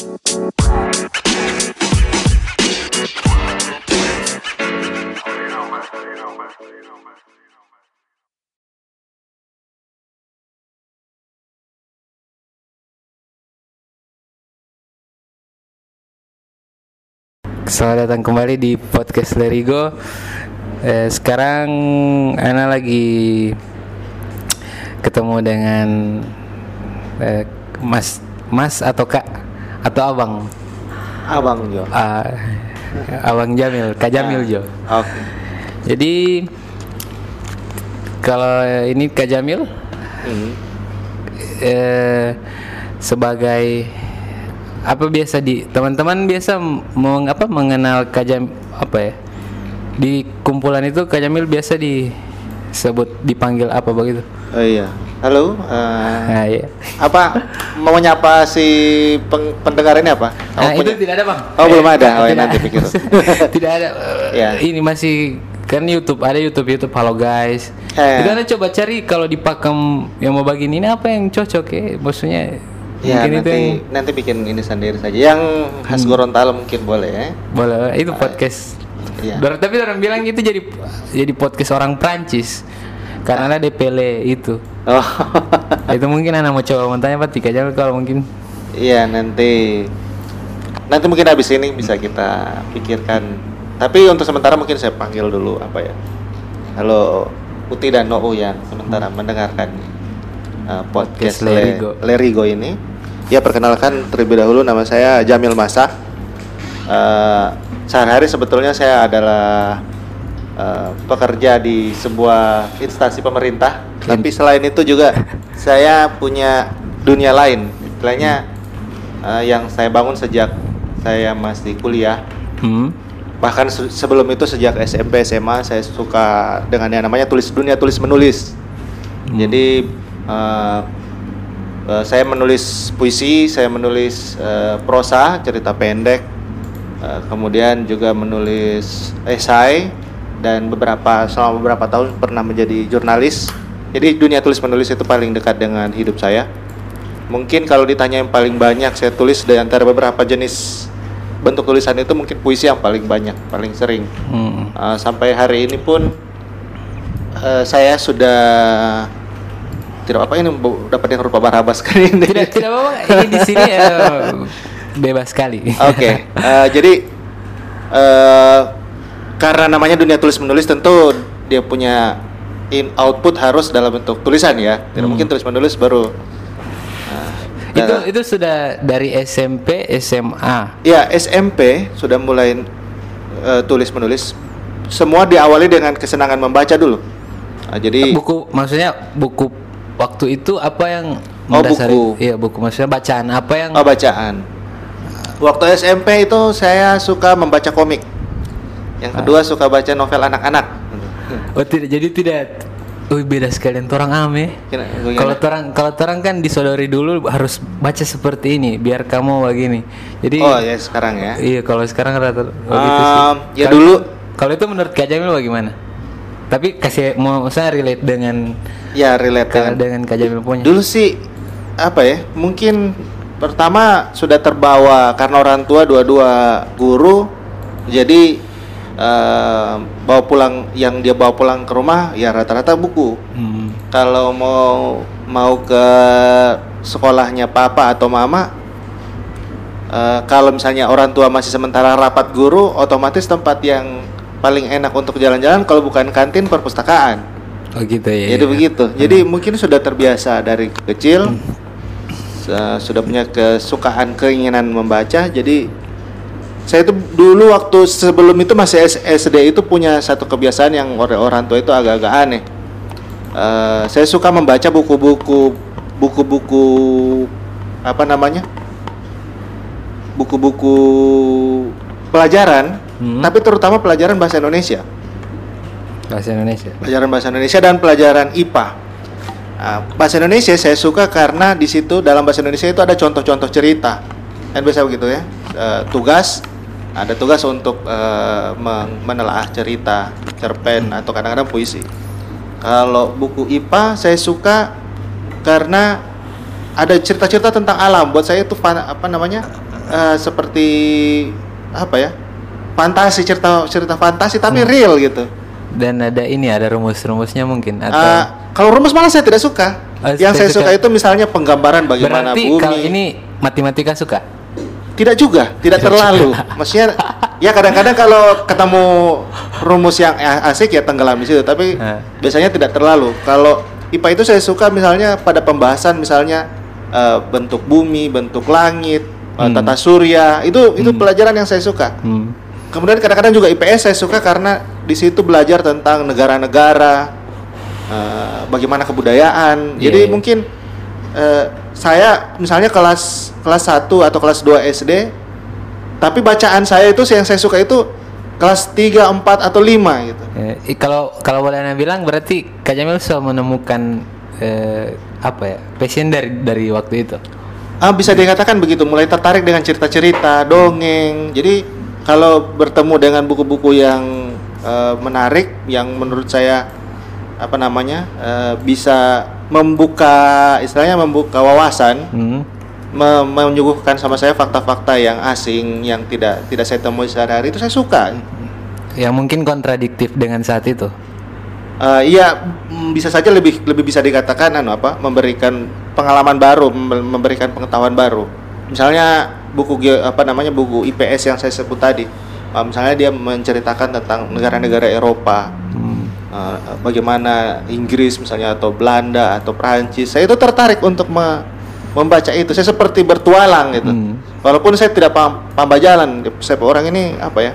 Selamat datang kembali di podcast Lerigo. Eh, sekarang Ana lagi ketemu dengan eh, Mas Mas atau Kak atau Abang Abang Jo. Ah, Abang Jamil, Kak Jamil Jo. Oke. Jadi kalau ini Kak Jamil Hmm. eh, sebagai apa biasa di teman-teman biasa meng, apa mengenal Kajam apa ya di kumpulan itu Kajamil biasa disebut dipanggil apa begitu Oh iya. Halo. eh, nah, iya. apa mau nyapa si peng- pendengar ini apa? Kamu Nah, itu punya- tidak ada bang Oh, belum ada. Oh, ya, nanti pikir. tidak ada Ya. ini masih kan YouTube ada YouTube YouTube halo guys Eh. itu anda coba cari kalau di pakem yang mau bagiin ini apa yang cocok ya maksudnya Ya mungkin itu nanti yang nanti bikin ini sendiri saja. Yang khas Gorontalo mungkin boleh ya. boleh itu podcast Iya. Dor- tapi orang bilang itu jadi jadi podcast orang Prancis karena ada DPL itu Oh. itu mungkin anak mau coba mau tanya Pak Tika aja kalau mungkin Iya nanti nanti mungkin habis ini bisa kita pikirkan. Tapi untuk sementara mungkin saya panggil dulu apa ya? Halo Uti dan Nou yang sementara mendengarkan uh, Podcast podcast Lerigo. Le- Lerigo ini. Ya perkenalkan terlebih dahulu nama saya Jamil Masa. Uh, sehari-hari sebetulnya saya adalah uh, pekerja di sebuah instansi pemerintah. Tapi selain itu juga saya punya dunia lain. Istilahnya uh, yang saya bangun sejak saya masih kuliah. hmm, Bahkan se- sebelum itu sejak SMP SMA saya suka dengan yang namanya tulis dunia tulis menulis. Jadi uh, uh, saya menulis puisi, saya menulis uh, prosa, cerita pendek, uh, kemudian juga menulis esai dan beberapa selama beberapa tahun pernah menjadi jurnalis. Jadi dunia tulis menulis itu paling dekat dengan hidup saya. Mungkin kalau ditanya yang paling banyak saya tulis dari antara beberapa jenis bentuk tulisan itu mungkin puisi yang paling banyak, paling sering. hmm. Uh, sampai hari ini pun uh, saya sudah tidak apa ini dapat yang rupa barabas kali ini. tidak tidak apa ini di sini eh, bebas sekali Oke, uh, jadi uh, karena namanya dunia tulis menulis tentu dia punya in output harus dalam bentuk tulisan ya. Tidak Hmm. mungkin tulis menulis baru. uh, itu nah, itu sudah dari SMP SMA ya SMP sudah mulai uh, tulis menulis. Semua diawali dengan kesenangan membaca dulu. Uh, jadi buku maksudnya buku waktu itu apa yang Oh, buku. iya buku maksudnya bacaan apa yang Oh bacaan. Waktu SMP itu saya suka membaca komik. Yang kedua suka baca novel anak-anak. oh tidak jadi tidak Wih beda sekalian orang ame. Gimana? Kalau orang kalau orang kan disodori dulu harus baca seperti ini biar kamu begini. Jadi Oh ya sekarang ya. iya kalau sekarang rata oh, gitu sih. Um, ya Kalau- dulu Kalau itu menurut Kak Jamil bagaimana? Tapi kasih mau saya relate dengan ya relate dengan, dengan dengan Kak Jamil punya. dulu sih apa ya? Mungkin pertama sudah terbawa karena orang tua dua-dua guru. Jadi eh, bawa pulang yang dia bawa pulang ke rumah ya rata-rata buku. Hmm. kalau mau mau ke sekolahnya papa atau mama eh, kalau misalnya orang tua masih sementara rapat guru otomatis tempat yang paling enak untuk jalan-jalan kalau bukan kantin perpustakaan Oh gitu ya. jadi begitu jadi mungkin sudah terbiasa dari kecil se- sudah punya kesukaan keinginan membaca jadi saya itu dulu waktu sebelum itu masih SD itu punya satu kebiasaan yang orang orang tua itu agak-agak aneh Eh, saya suka membaca buku-buku buku-buku apa namanya buku-buku pelajaran Hmm. tapi terutama pelajaran bahasa Indonesia Bahasa Indonesia. pelajaran bahasa Indonesia dan pelajaran IPA. Nah, bahasa Indonesia saya suka karena di situ dalam bahasa Indonesia itu ada contoh-contoh cerita. Kan biasa begitu ya. Eh, tugas ada tugas untuk eh, meng- menelaah cerita, cerpen atau kadang-kadang puisi. Kalau buku IPA saya suka karena ada cerita-cerita tentang alam. Buat saya itu apa namanya eh, seperti apa ya fantasi cerita cerita fantasi tapi real gitu. Dan ada ini ada rumus-rumusnya mungkin atau Eh, kalau rumus malah saya tidak suka. Oh, Yang saya suka suka. itu misalnya penggambaran bagaimana berarti bumi. kalau ini matematika suka? Tidak juga, tidak terlalu. Maksudnya ya kadang-kadang kalau ketemu rumus yang asik ya tenggelam di situ, tapi Eh. biasanya tidak terlalu. Kalau IPA itu saya suka misalnya pada pembahasan misalnya eh, bentuk bumi, bentuk langit, eh, Hmm. tata surya, itu itu pelajaran yang saya suka. Hmm. Kemudian kadang-kadang juga IPS saya suka karena di situ belajar tentang negara-negara, eh, bagaimana kebudayaan. Iya, Jadi iya. mungkin saya misalnya kelas kelas 1 atau kelas 2 SD, tapi bacaan saya itu yang saya suka itu kelas 3, 4 atau 5 gitu. Eh, kalau kalau boleh Anda bilang berarti Kak Jamil sudah menemukan eh, apa ya passion dari dari waktu itu. Ah, bisa dikatakan begitu, mulai tertarik dengan cerita-cerita, dongeng. Jadi kalau bertemu dengan buku-buku yang eh, menarik, yang menurut saya apa namanya eh, bisa membuka, istilahnya membuka wawasan, Hmm. me- menyuguhkan sama saya fakta-fakta yang asing, yang tidak tidak saya temui sehari-hari itu saya suka. Yang mungkin kontradiktif dengan saat itu. Eh, iya, mm, bisa saja lebih lebih bisa dikatakan anu apa, memberikan pengalaman baru, mem- memberikan pengetahuan baru. Misalnya buku apa namanya buku IPS yang saya sebut tadi, Eh, misalnya dia menceritakan tentang negara-negara Eropa, Hmm. Eh, bagaimana Inggris misalnya atau Belanda atau Prancis. Saya itu tertarik untuk me- membaca itu. Saya seperti bertualang gitu. Hmm. Walaupun saya tidak paham, paham jalan, saya orang ini apa ya?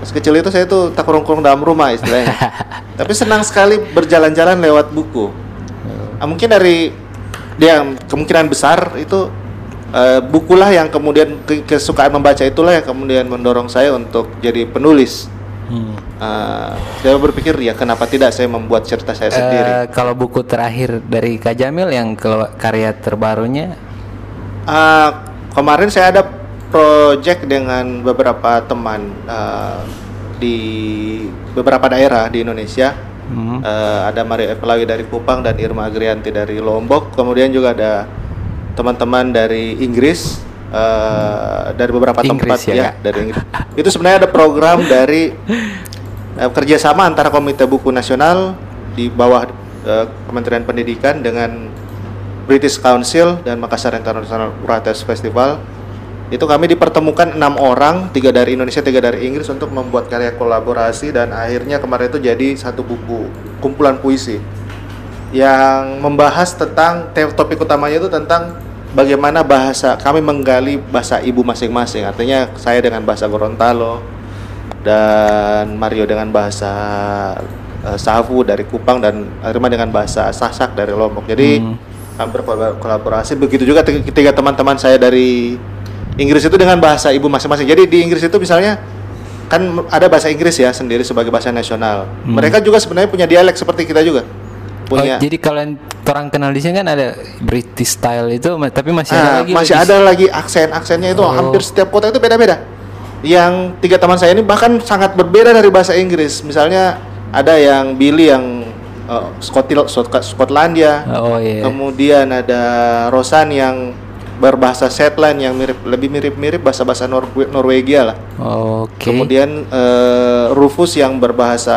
Pas kecil itu saya tuh tak kurung-kurung dalam rumah istilahnya. Tapi senang sekali berjalan-jalan lewat buku. Ah, mungkin dari dia kemungkinan besar itu eh, bukulah yang kemudian ke- kesukaan membaca itulah yang kemudian mendorong saya untuk jadi penulis. Hmm. Eh, saya berpikir ya kenapa tidak saya membuat cerita saya sendiri. Eh, kalau buku terakhir dari Kak Jamil yang karya terbarunya Ah, kemarin saya ada project dengan beberapa teman ah, di beberapa daerah di Indonesia. hmm. Eh, ada Mario Epelawi dari Kupang dan Irma Agrianti dari Lombok. Kemudian juga ada teman-teman dari Inggris, eh, dari beberapa Inggris tempat ya, Kak? dari Inggris. Itu sebenarnya ada program dari eh, kerjasama antara Komite Buku Nasional di bawah eh, Kementerian Pendidikan dengan British Council dan Makassar International Writers Festival. Itu kami dipertemukan enam orang tiga dari Indonesia tiga dari Inggris untuk membuat karya kolaborasi dan akhirnya kemarin itu jadi satu buku kumpulan puisi yang membahas tentang te- topik utamanya itu tentang bagaimana bahasa kami menggali bahasa ibu masing-masing. Artinya saya dengan bahasa Gorontalo dan Mario dengan bahasa eh, Savu dari Kupang dan Irma dengan bahasa Sasak dari Lombok jadi Hmm. hampir kolaborasi begitu juga ti- ketiga teman-teman saya dari Inggris itu dengan bahasa ibu masing-masing jadi di Inggris itu misalnya kan ada bahasa Inggris ya sendiri sebagai bahasa nasional mereka juga sebenarnya punya dialek seperti kita juga Oh, punya jadi kalian orang kenal di sini kan ada British style itu, tapi masih ada Ah, lagi masih ada lagi aksen-aksennya itu Oh. hampir setiap kota itu beda-beda. Yang tiga teman saya ini bahkan sangat berbeda dari bahasa Inggris. Misalnya ada yang Billy yang uh, Skotil, Skot- Skotlandia, Oh iya. kemudian ada Rosan yang berbahasa Shetland yang mirip lebih mirip-mirip bahasa-bahasa Norwe- Norwegia lah. Oke. Kemudian eh, Rufus yang berbahasa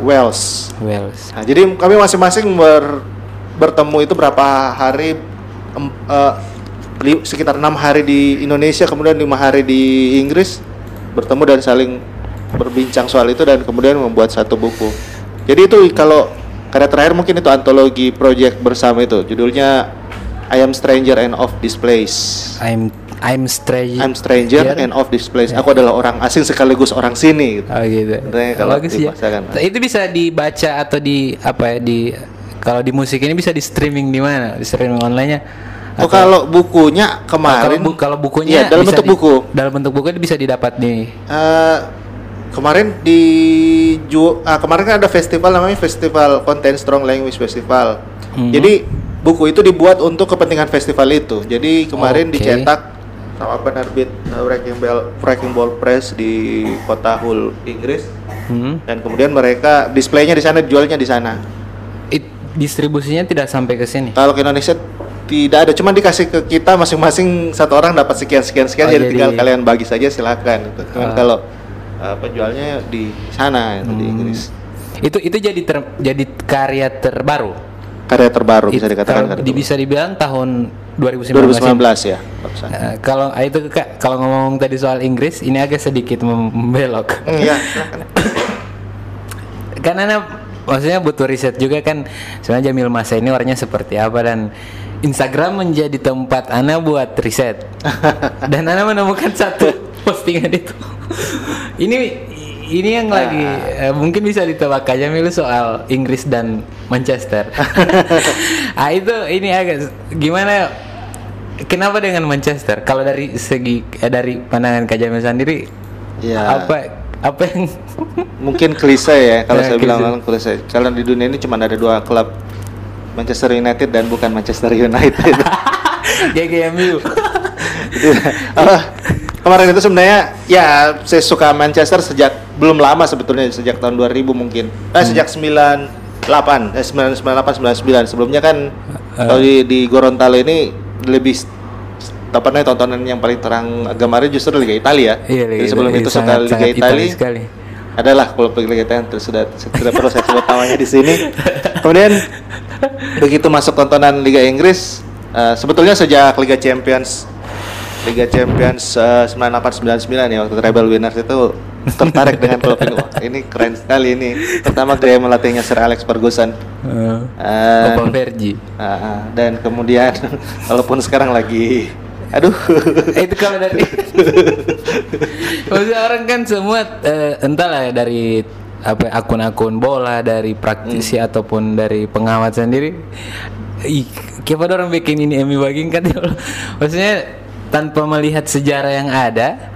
Wales. Wales. Nah, jadi kami masing-masing ber- bertemu itu berapa hari eh, li- sekitar enam hari di Indonesia, kemudian lima hari di Inggris bertemu dan saling berbincang soal itu dan kemudian membuat satu buku. Jadi itu kalau karya terakhir mungkin itu antologi project bersama itu, judulnya I am stranger and of this place. I'm I'm stranger. I'm stranger and of this place. Aku adalah orang asing sekaligus orang sini. gitu. Oh gitu. Kalau Bagus ya. dibahasakan. Itu bisa dibaca atau di apa ya di kalau di musik ini bisa di streaming di mana? Di streaming online-nya? Oh Atau- kalau bukunya kalau, kemarin bu- kalau bukunya Iya, dalam bentuk di- buku. Dalam bentuk buku bisa didapat di Eh, kemarin di Ju- ah, kemarin kan ada festival namanya Festival Content Strong Language Festival. Mhm. Jadi buku itu dibuat untuk kepentingan festival itu. Jadi kemarin Oke. dicetak sama penerbit uh, Wrecking Ball Wrecking Ball Press di kota Hull Inggris Hmm. dan kemudian mereka displaynya di sana dijualnya di sana. It, distribusinya tidak sampai ke sini. Kalau ke Indonesia tidak ada, cuma dikasih ke kita masing-masing satu orang dapat sekian sekian sekian, Oh, jadi, jadi- tinggal kalian bagi saja silakan. Gitu. Cuman Ah. kalau uh, penjualnya di sana itu di Hmm. Inggris. Itu itu jadi ter- jadi karya terbaru. Karya terbaru bisa Itu dikatakan kalau karya bisa dibilang tahun 2019. 2019 ya. Eh, kalau ah, itu Kak, kalau ngomong tadi soal Inggris, ini agak sedikit mem- membelok. Hmm, Iya, Anda maksudnya butuh riset juga kan sebenarnya Jamil Masa ini orangnya seperti apa dan Instagram menjadi tempat Anda buat riset dan Anda menemukan satu postingan itu ini ini yang lagi eh, mungkin bisa ditebak aja Jamil soal Inggris dan Manchester ah itu ini agak gimana kenapa dengan Manchester kalau dari segi eh, dari pandangan Kak Jamil sendiri Ya. apa apa yang Mungkin klise ya kalau Ya, saya bilang klise. orang klise. Kalau di dunia ini cuma ada dua klub Manchester United dan bukan Manchester United. GGMU Oh, kemarin itu sebenarnya ya saya suka Manchester sejak belum lama sebetulnya sejak tahun 2000 mungkin. Eh sejak 98 eh 998 99 sebelumnya kan kalau di di Gorontalo ini lebih apa tontonan yang paling terang kemarin justru Liga Italia. Iya, Jadi sebelum itu suka sangat- Liga sangat Itali Italia. sekali. Adalah Liga Italia terus sudah tidak perlu saya sebut namanya di sini. Kemudian begitu masuk tontonan Liga Inggris, eh, sebetulnya sejak Liga Champions Liga Champions eh, 98 99 ya waktu treble winners itu tertarik dengan klub ini. Wah, ini keren sekali ini. Pertama gaya melatihnya Sir Alex Ferguson. Uh, Eh, ah, ah, dan kemudian walaupun sekarang lagi aduh. Eh, itu kalau dari maksudnya orang kan semua eh, entahlah ya, dari apa akun-akun bola dari praktisi ataupun dari pengamat sendiri. Ih orang bikin ini Emi Baging kan maksudnya tanpa melihat sejarah yang ada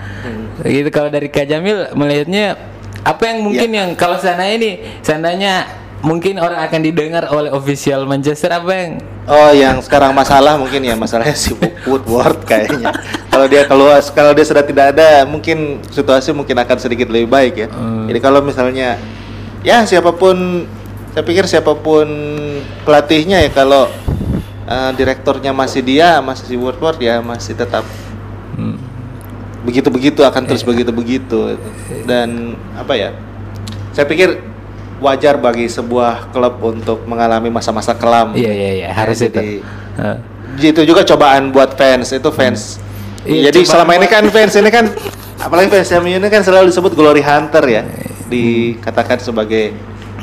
gitu kalau dari Kak Jamil melihatnya apa yang mungkin yang kalau sana ini seandainya mungkin orang akan didengar oleh official Manchester apa yang Oh, yang sekarang masalah mungkin ya masalahnya si Woodward kayaknya. Kalau dia keluar, kalau dia sudah tidak ada, mungkin situasi mungkin akan sedikit lebih baik ya. Jadi kalau misalnya, ya siapa pun, saya pikir siapa pun pelatihnya ya kalau eh, direkturnya masih dia, masih si Woodward ya masih tetap Hmm. begitu-begitu akan terus begitu-begitu dan apa ya? Saya pikir wajar bagi sebuah klub untuk mengalami masa-masa kelam. iya iya iya. Harus Ya, itu. Jadi- Eh. itu juga cobaan buat fans. Itu fans. Iya, jadi selama ini kan fans ini kan apalagi fans MU ini kan selalu disebut glory hunter ya. Dikatakan sebagai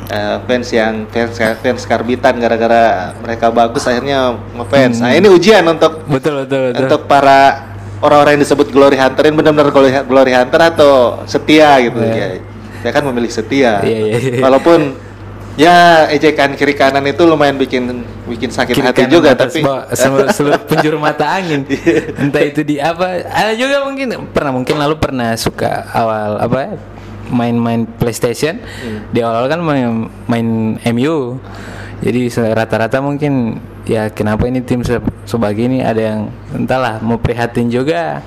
eh, fans yang fans fans karbitan gara-gara mereka bagus akhirnya ngefans. Nah ini ujian untuk betul betul betul. untuk para orang-orang yang disebut glory hunter. Ini benar-benar glory, glory hunter atau setia gitu Iya. ya saya kan memilih setia. Iya, iya, iya. walaupun ya ejekan kiri kanan itu lumayan bikin bikin sakit Kiri hati juga tapi seluruh, seluruh penjuru mata angin. Entah itu di apa. Ada juga mungkin pernah mungkin lalu pernah suka awal apa ya, main-main PlayStation. Hmm. di awal kan main, main MU jadi rata-rata mungkin ya kenapa ini tim se sebegini ada yang entahlah mau prihatin juga.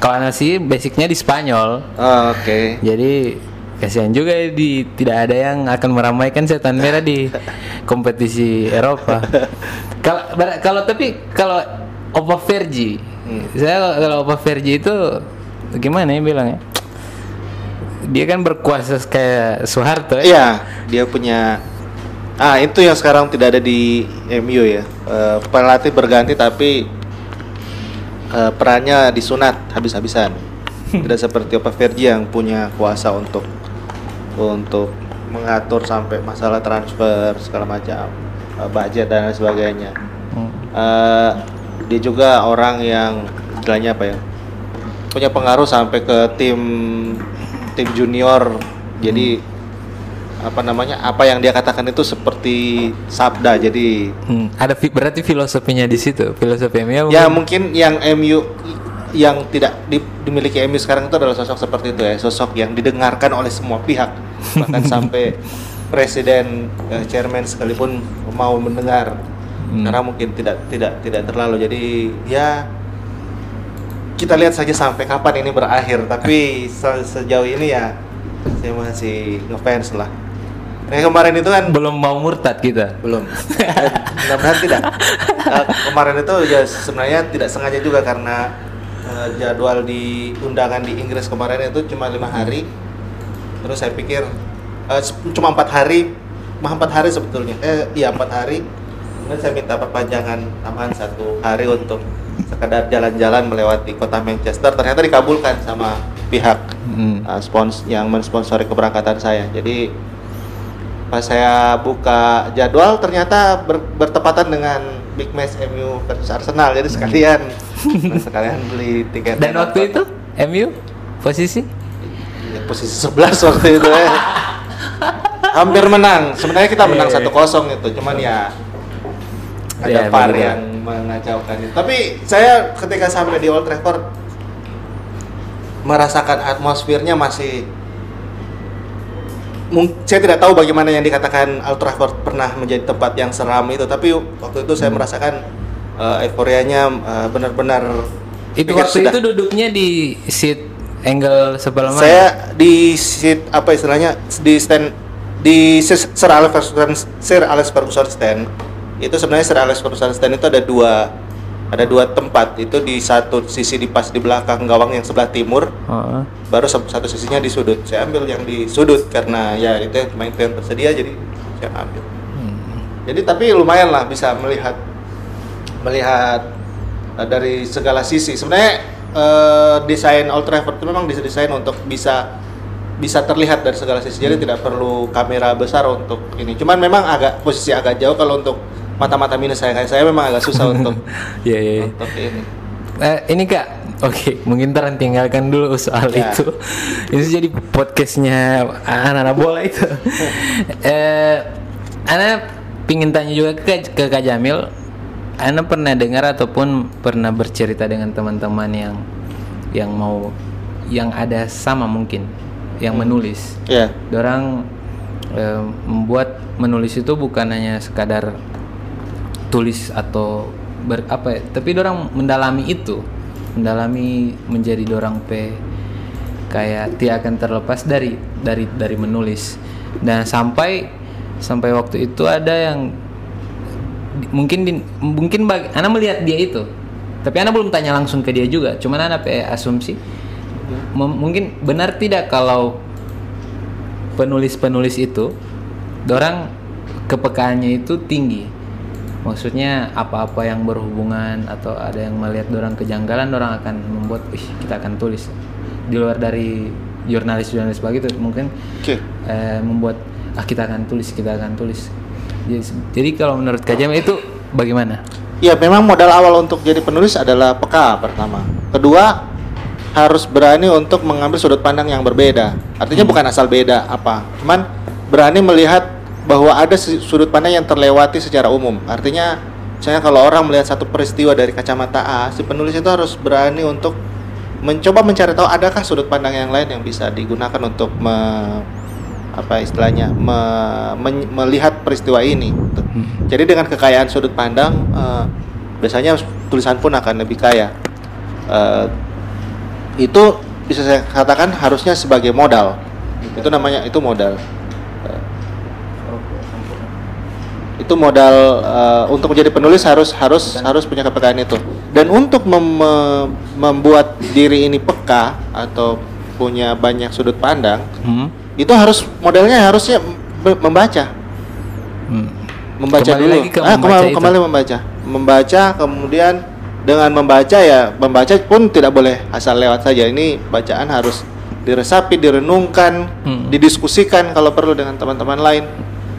Kalau anak sih basicnya di Spanyol. Oh, oke. Jadi kasihan juga ya di tidak ada yang akan meramaikan setan merah di kompetisi Eropa. Kalau kalau tapi kalau Opa Vergi, saya kalau Opa Vergi itu gimana ya bilangnya? Dia kan berkuasa kayak Soeharto ya. Iya, dia punya Ah, itu yang sekarang tidak ada di MU ya. Eh, pelatih berganti tapi eh, perannya disunat habis-habisan. Tidak seperti Opa Vergi yang punya kuasa untuk untuk mengatur sampai masalah transfer segala macam, eh, budget dan lain sebagainya. Hmm. Eh, dia juga orang yang istilahnya apa ya? Punya pengaruh sampai ke tim tim junior. Jadi apa namanya? Apa yang dia katakan itu seperti sabda. Jadi Hmm, Ada berarti filosofinya di situ, filosofi MU. ya mungkin yang MU yang tidak di- dimiliki MU sekarang itu adalah sosok seperti itu ya, sosok yang didengarkan oleh semua pihak. Bahkan sampai presiden, eh, chairman sekalipun mau mendengar. Hmm. Karena mungkin tidak tidak tidak terlalu. Jadi ya kita lihat saja sampai kapan ini berakhir. Tapi se- sejauh ini ya saya masih ngefans lah. Kayak kemarin itu kan belum mau murtad kita. belum. Mudah-mudahan tidak. Eh, kemarin itu ya sebenarnya tidak sengaja juga karena eh, jadwal di undangan di Inggris kemarin itu cuma lima hari. Terus saya pikir se- cuma empat hari, mah empat hari sebetulnya. Eh iya empat hari. Kemudian saya minta perpanjangan tambahan satu hari untuk sekedar jalan-jalan melewati kota Manchester. Ternyata dikabulkan sama pihak Hmm. uh, spons yang mensponsori keberangkatan saya. Jadi pas saya buka jadwal ternyata ber- bertepatan dengan big match MU versus Arsenal. Jadi sekalian sekalian beli tiket. Dan waktu itu MU posisi ya, posisi 11 waktu itu ya. Hampir menang. Sebenarnya kita menang Iya, iya. 1-0 itu. Cuman ya ada Iya, VAR begitu. yang mengacaukan itu. Tapi saya ketika sampai di Old Trafford merasakan atmosfernya masih saya tidak tahu bagaimana yang dikatakan Old Trafford pernah menjadi tempat yang seram itu, tapi waktu itu Hmm. saya merasakan eh, euforianya eh, benar-benar itu waktu sudah. itu duduknya di seat angle sebelah mana? Saya di seat apa istilahnya di stand di Sir Alex Ferguson Sir Alex Ferguson stand itu sebenarnya Sir Alex Ferguson stand itu ada dua ada dua tempat itu di satu sisi di pas di belakang gawang yang sebelah timur Oh. baru satu sisinya di sudut saya ambil yang di sudut karena ya itu yang itu yang tersedia jadi saya ambil Hmm. jadi tapi lumayan lah bisa melihat melihat eh, dari segala sisi. Sebenarnya eh, desain Old Trafford itu memang didesain untuk bisa bisa terlihat dari segala sisi. Jadi tidak perlu kamera besar untuk ini. Cuman memang agak posisi agak jauh kalau untuk mata-mata minus saya saya memang agak susah untuk Iya iya. iya. untuk ini. Eh, ini kak, oke, mungkin ntar tinggalkan dulu soal Ya. itu. Ini jadi podcastnya anak-anak bola itu. eh, Ana pingin tanya juga ke, ke Kak Jamil. Ana pernah dengar ataupun pernah bercerita dengan teman-teman yang yang mau yang ada sama mungkin yang menulis. Ya. Dorang eh, membuat menulis itu bukan hanya sekadar tulis atau ber apa ya, tapi dorang mendalami itu, mendalami menjadi dorang pe kayak tidak akan terlepas dari dari dari menulis. Dan sampai sampai waktu itu ada yang mungkin di, mungkin bagi Ana melihat dia itu. Tapi Ana belum tanya langsung ke dia juga, cuman Ana pe asumsi Mem- mungkin benar tidak kalau penulis-penulis itu dorang kepekaannya itu tinggi maksudnya apa-apa yang berhubungan atau ada yang melihat dorang kejanggalan dorang akan membuat ih kita akan tulis di luar dari jurnalis-jurnalis begitu mungkin Oke. eh, membuat ah kita akan tulis kita akan tulis jadi, jadi kalau menurut Kak Jam itu bagaimana Ya memang modal awal untuk jadi penulis adalah peka pertama. Kedua harus berani untuk mengambil sudut pandang yang berbeda. Artinya bukan asal beda apa, cuman berani melihat bahwa ada sudut pandang yang terlewati secara umum. Artinya misalnya kalau orang melihat satu peristiwa dari kacamata A, si penulis itu harus berani untuk mencoba mencari tahu adakah sudut pandang yang lain yang bisa digunakan untuk me- apa istilahnya me- men- melihat peristiwa ini. Jadi dengan kekayaan sudut pandang eh, biasanya tulisan pun akan lebih kaya. Eh, itu bisa saya katakan harusnya sebagai modal. Itu namanya itu modal. Eh, itu modal eh, untuk menjadi penulis harus harus harus punya kepekaan itu. Dan untuk mem- me- membuat diri ini peka atau punya banyak sudut pandang, hmm? itu harus modelnya harusnya me- membaca Hmm. membaca Kembali dulu. lagi ke ah, membaca kembali, kembali membaca. Membaca kemudian dengan membaca ya membaca pun tidak boleh asal lewat saja. Ini bacaan harus diresapi, direnungkan, Hmm. didiskusikan kalau perlu dengan teman-teman lain.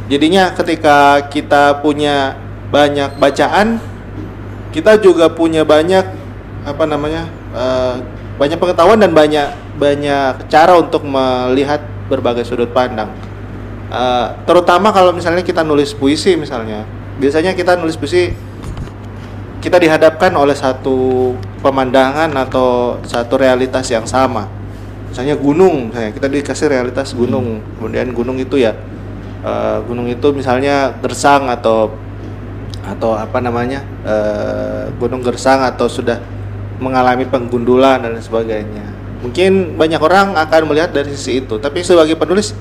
Jadinya ketika kita punya banyak bacaan, kita juga punya banyak apa namanya? eh, banyak pengetahuan dan banyak banyak cara untuk melihat berbagai sudut pandang. Eh, terutama kalau misalnya kita nulis puisi misalnya biasanya kita nulis puisi kita dihadapkan oleh satu pemandangan atau satu realitas yang sama misalnya gunung misalnya kita dikasih realitas gunung kemudian gunung itu ya eh, gunung itu misalnya gersang atau atau apa namanya eh, gunung gersang atau sudah mengalami penggundulan dan sebagainya mungkin banyak orang akan melihat dari sisi itu tapi sebagai penulis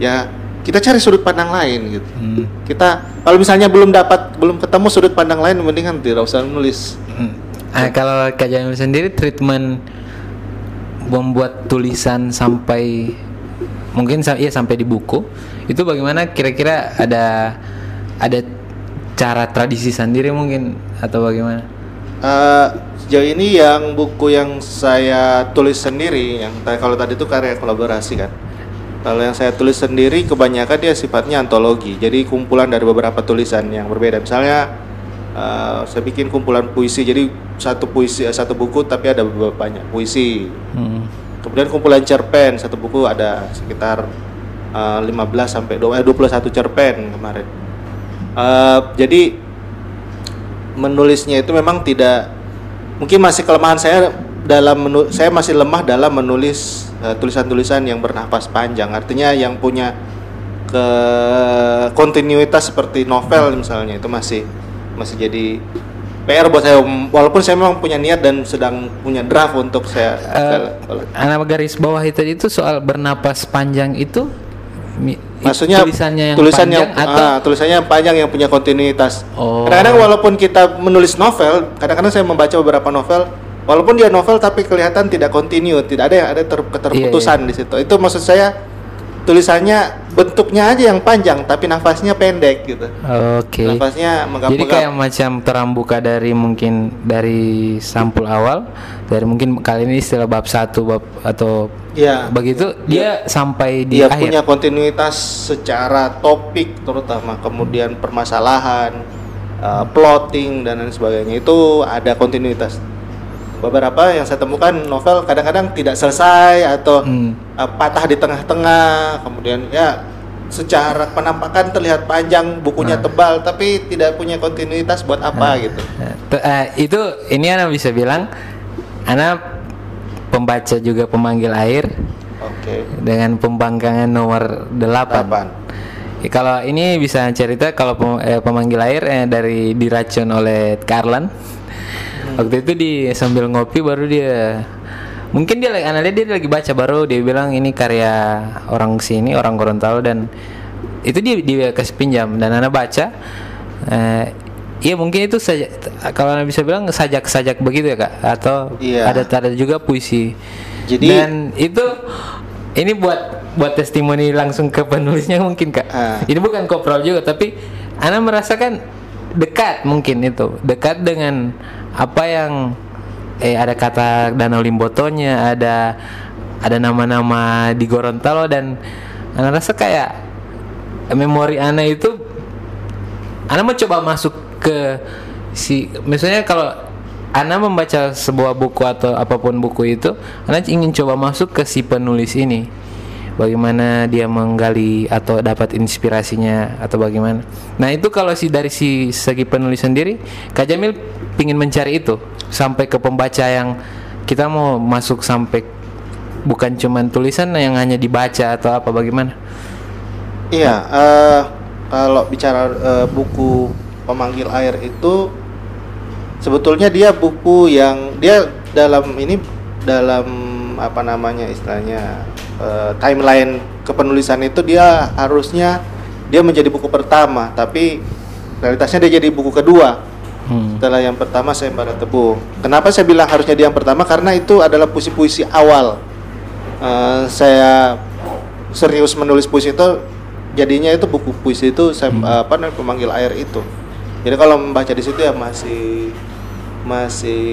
ya kita cari sudut pandang lain gitu. Hmm. Kita kalau misalnya belum dapat belum ketemu sudut pandang lain mendingan tidak usah nulis. Hmm. Ah, kalau Jamil sendiri treatment membuat tulisan sampai mungkin iya sampai di buku itu bagaimana kira-kira ada ada cara tradisi sendiri mungkin atau bagaimana? Eh, sejauh ini yang buku yang saya tulis sendiri yang kalau tadi itu karya kolaborasi kan. Kalau yang saya tulis sendiri kebanyakan dia sifatnya antologi. Jadi kumpulan dari beberapa tulisan yang berbeda. Misalnya eh, saya bikin kumpulan puisi. Jadi satu puisi eh, satu buku tapi ada beberapa banyak puisi. Hmm. Kemudian kumpulan cerpen satu buku ada sekitar eh, 15 sampai 20 eh, 21 cerpen kemarin. Eh, jadi menulisnya itu memang tidak mungkin masih kelemahan saya dalam menu, saya masih lemah dalam menulis eh, tulisan-tulisan yang bernafas panjang. Artinya yang punya ke kontinuitas seperti novel misalnya itu masih masih jadi PR buat saya walaupun saya memang punya niat dan sedang punya draft untuk saya Eh, anak garis bawah itu itu soal bernapas panjang itu Maksudnya tulisannya yang tulisan panjang yang atau ah, tulisannya yang panjang yang punya kontinuitas. Oh. Kadang-kadang walaupun kita menulis novel, kadang-kadang saya membaca beberapa novel, walaupun dia novel tapi kelihatan tidak kontinu, tidak ada yang ada ter- keterputusan Iya, di situ. Itu maksud saya tulisannya bentuknya aja yang panjang tapi nafasnya pendek gitu. Oke. Nafasnya Jadi menggap-menggap. kayak macam terang buka dari mungkin dari sampul awal dari mungkin kali ini istilah bab satu bab atau Iya. begitu dia sampai di Dia akhir. punya kontinuitas secara topik terutama kemudian permasalahan, uh, plotting dan lain sebagainya itu ada kontinuitas. Beberapa yang saya temukan novel kadang-kadang tidak selesai atau Hmm. uh, patah di tengah-tengah, kemudian ya secara penampakan terlihat panjang, bukunya Nah. tebal tapi tidak punya kontinuitas buat apa gitu. Nah, te- eh, itu ini anak bisa bilang anak pembaca juga pemanggil air Oke. dengan pembangkangan nomor 8. Delapan. Ya, kalau ini bisa cerita kalau pem- eh, pemanggil air eh, dari diracun oleh Karlan. Waktu itu di sambil ngopi baru dia mungkin dia lagi anak lihat dia lagi baca baru dia bilang ini karya orang sini orang Gorontalo dan itu dia dia kasih pinjam dan anak baca eh, Iya mungkin itu saja kalau anak bisa bilang sajak-sajak begitu ya kak atau Iya. ada ada juga puisi. Jadi- dan itu ini buat buat testimoni langsung ke penulisnya mungkin kak. Ah. Ini bukan kopral juga tapi Ana merasakan dekat mungkin itu. Dekat dengan apa yang eh ada kata Danau Limbotonya ada ada nama-nama di Gorontalo dan Ana rasa kayak memori Ana itu Ana mau coba masuk ke si misalnya kalau Ana membaca sebuah buku atau apa pun buku itu Ana ingin coba masuk ke si penulis ini bagaimana dia menggali atau dapat inspirasinya atau bagaimana. Nah itu kalau si dari si segi penulis sendiri Kak Jamil ingin mencari itu sampai ke pembaca yang kita mau masuk sampai bukan cuman tulisan yang hanya dibaca atau apa bagaimana? Iya, eh, kalau bicara eh, buku pemanggil air itu sebetulnya dia buku yang dia dalam ini dalam apa namanya istilahnya eh, timeline kepenulisan itu dia harusnya dia menjadi buku pertama, tapi realitasnya dia jadi buku kedua. Hmm. Setelah yang pertama saya Bara Tebu. Kenapa saya bilang harusnya dia yang pertama? Karena itu adalah puisi-puisi awal. Eh, saya serius menulis puisi itu jadinya itu buku puisi itu saya apa namanya pemanggil air itu. Jadi kalau membaca di situ ya masih masih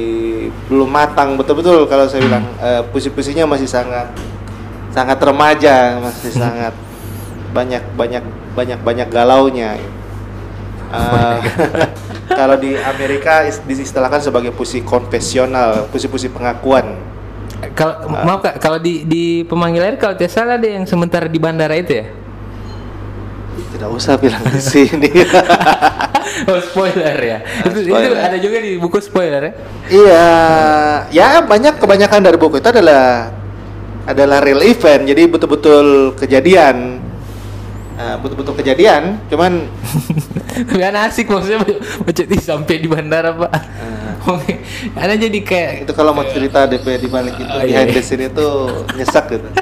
belum matang betul-betul kalau saya bilang eh, puisi-puisinya masih sangat sangat remaja, masih sangat banyak banyak banyak banyak galaunya. Eh, kalau di Amerika is- diistilahkan sebagai puisi konfesional, puisi-puisi pengakuan. Kalau maaf kak, kalau di di pemanggil air kalau tidak salah ada yang sementara di bandara itu ya? Tidak usah bilang di sini. oh spoiler ya. itu, itu spoiler. ada juga di buku spoiler ya. iya, ya banyak kebanyakan dari buku itu adalah adalah real event, jadi betul-betul kejadian, Eh, betul-betul kejadian. Cuman anak asik maksudnya di sampai di bandara pak. Oke, ada jadi kayak itu kalau mau cerita DP di balik itu Ah, iya, behind iya. the scene itu nyesek gitu.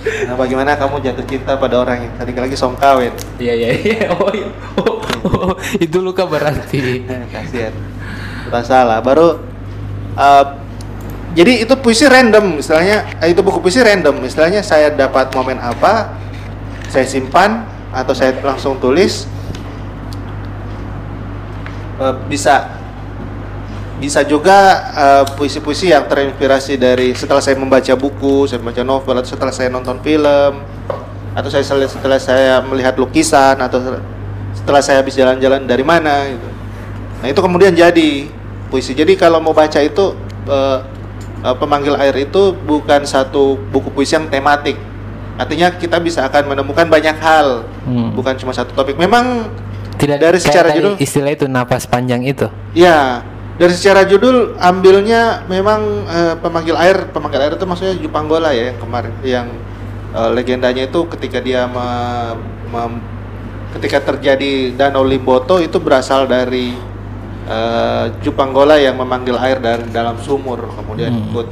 Nah, bagaimana kamu jatuh cinta pada orang yang tadi lagi songkawin? Iya iya iya. Oh, iya. oh, oh, itu luka berarti. Kasihan. Salah. Baru uh, jadi itu puisi random, istilahnya eh, itu buku puisi random. Istilahnya saya dapat momen apa, saya simpan atau saya langsung tulis. Eh, bisa bisa juga eh, puisi-puisi yang terinspirasi dari setelah saya membaca buku, saya membaca novel atau setelah saya nonton film atau saya setelah, saya melihat lukisan atau setelah saya habis jalan-jalan dari mana gitu. Nah, itu kemudian jadi puisi. Jadi kalau mau baca itu eh, eh, pemanggil air itu bukan satu buku puisi yang tematik. Artinya kita bisa akan menemukan banyak hal, Hmm. bukan cuma satu topik. Memang Tidak Dari secara judul? istilah itu napas panjang itu. Ya, dari secara judul ambilnya memang eh, pemanggil air, pemanggil air itu maksudnya Jupanggola ya yang kemarin yang eh, legendanya itu ketika dia me- ketika terjadi Danau Limboto itu berasal dari eh, Jupanggola yang memanggil air dari dalam sumur kemudian Hmm. ikut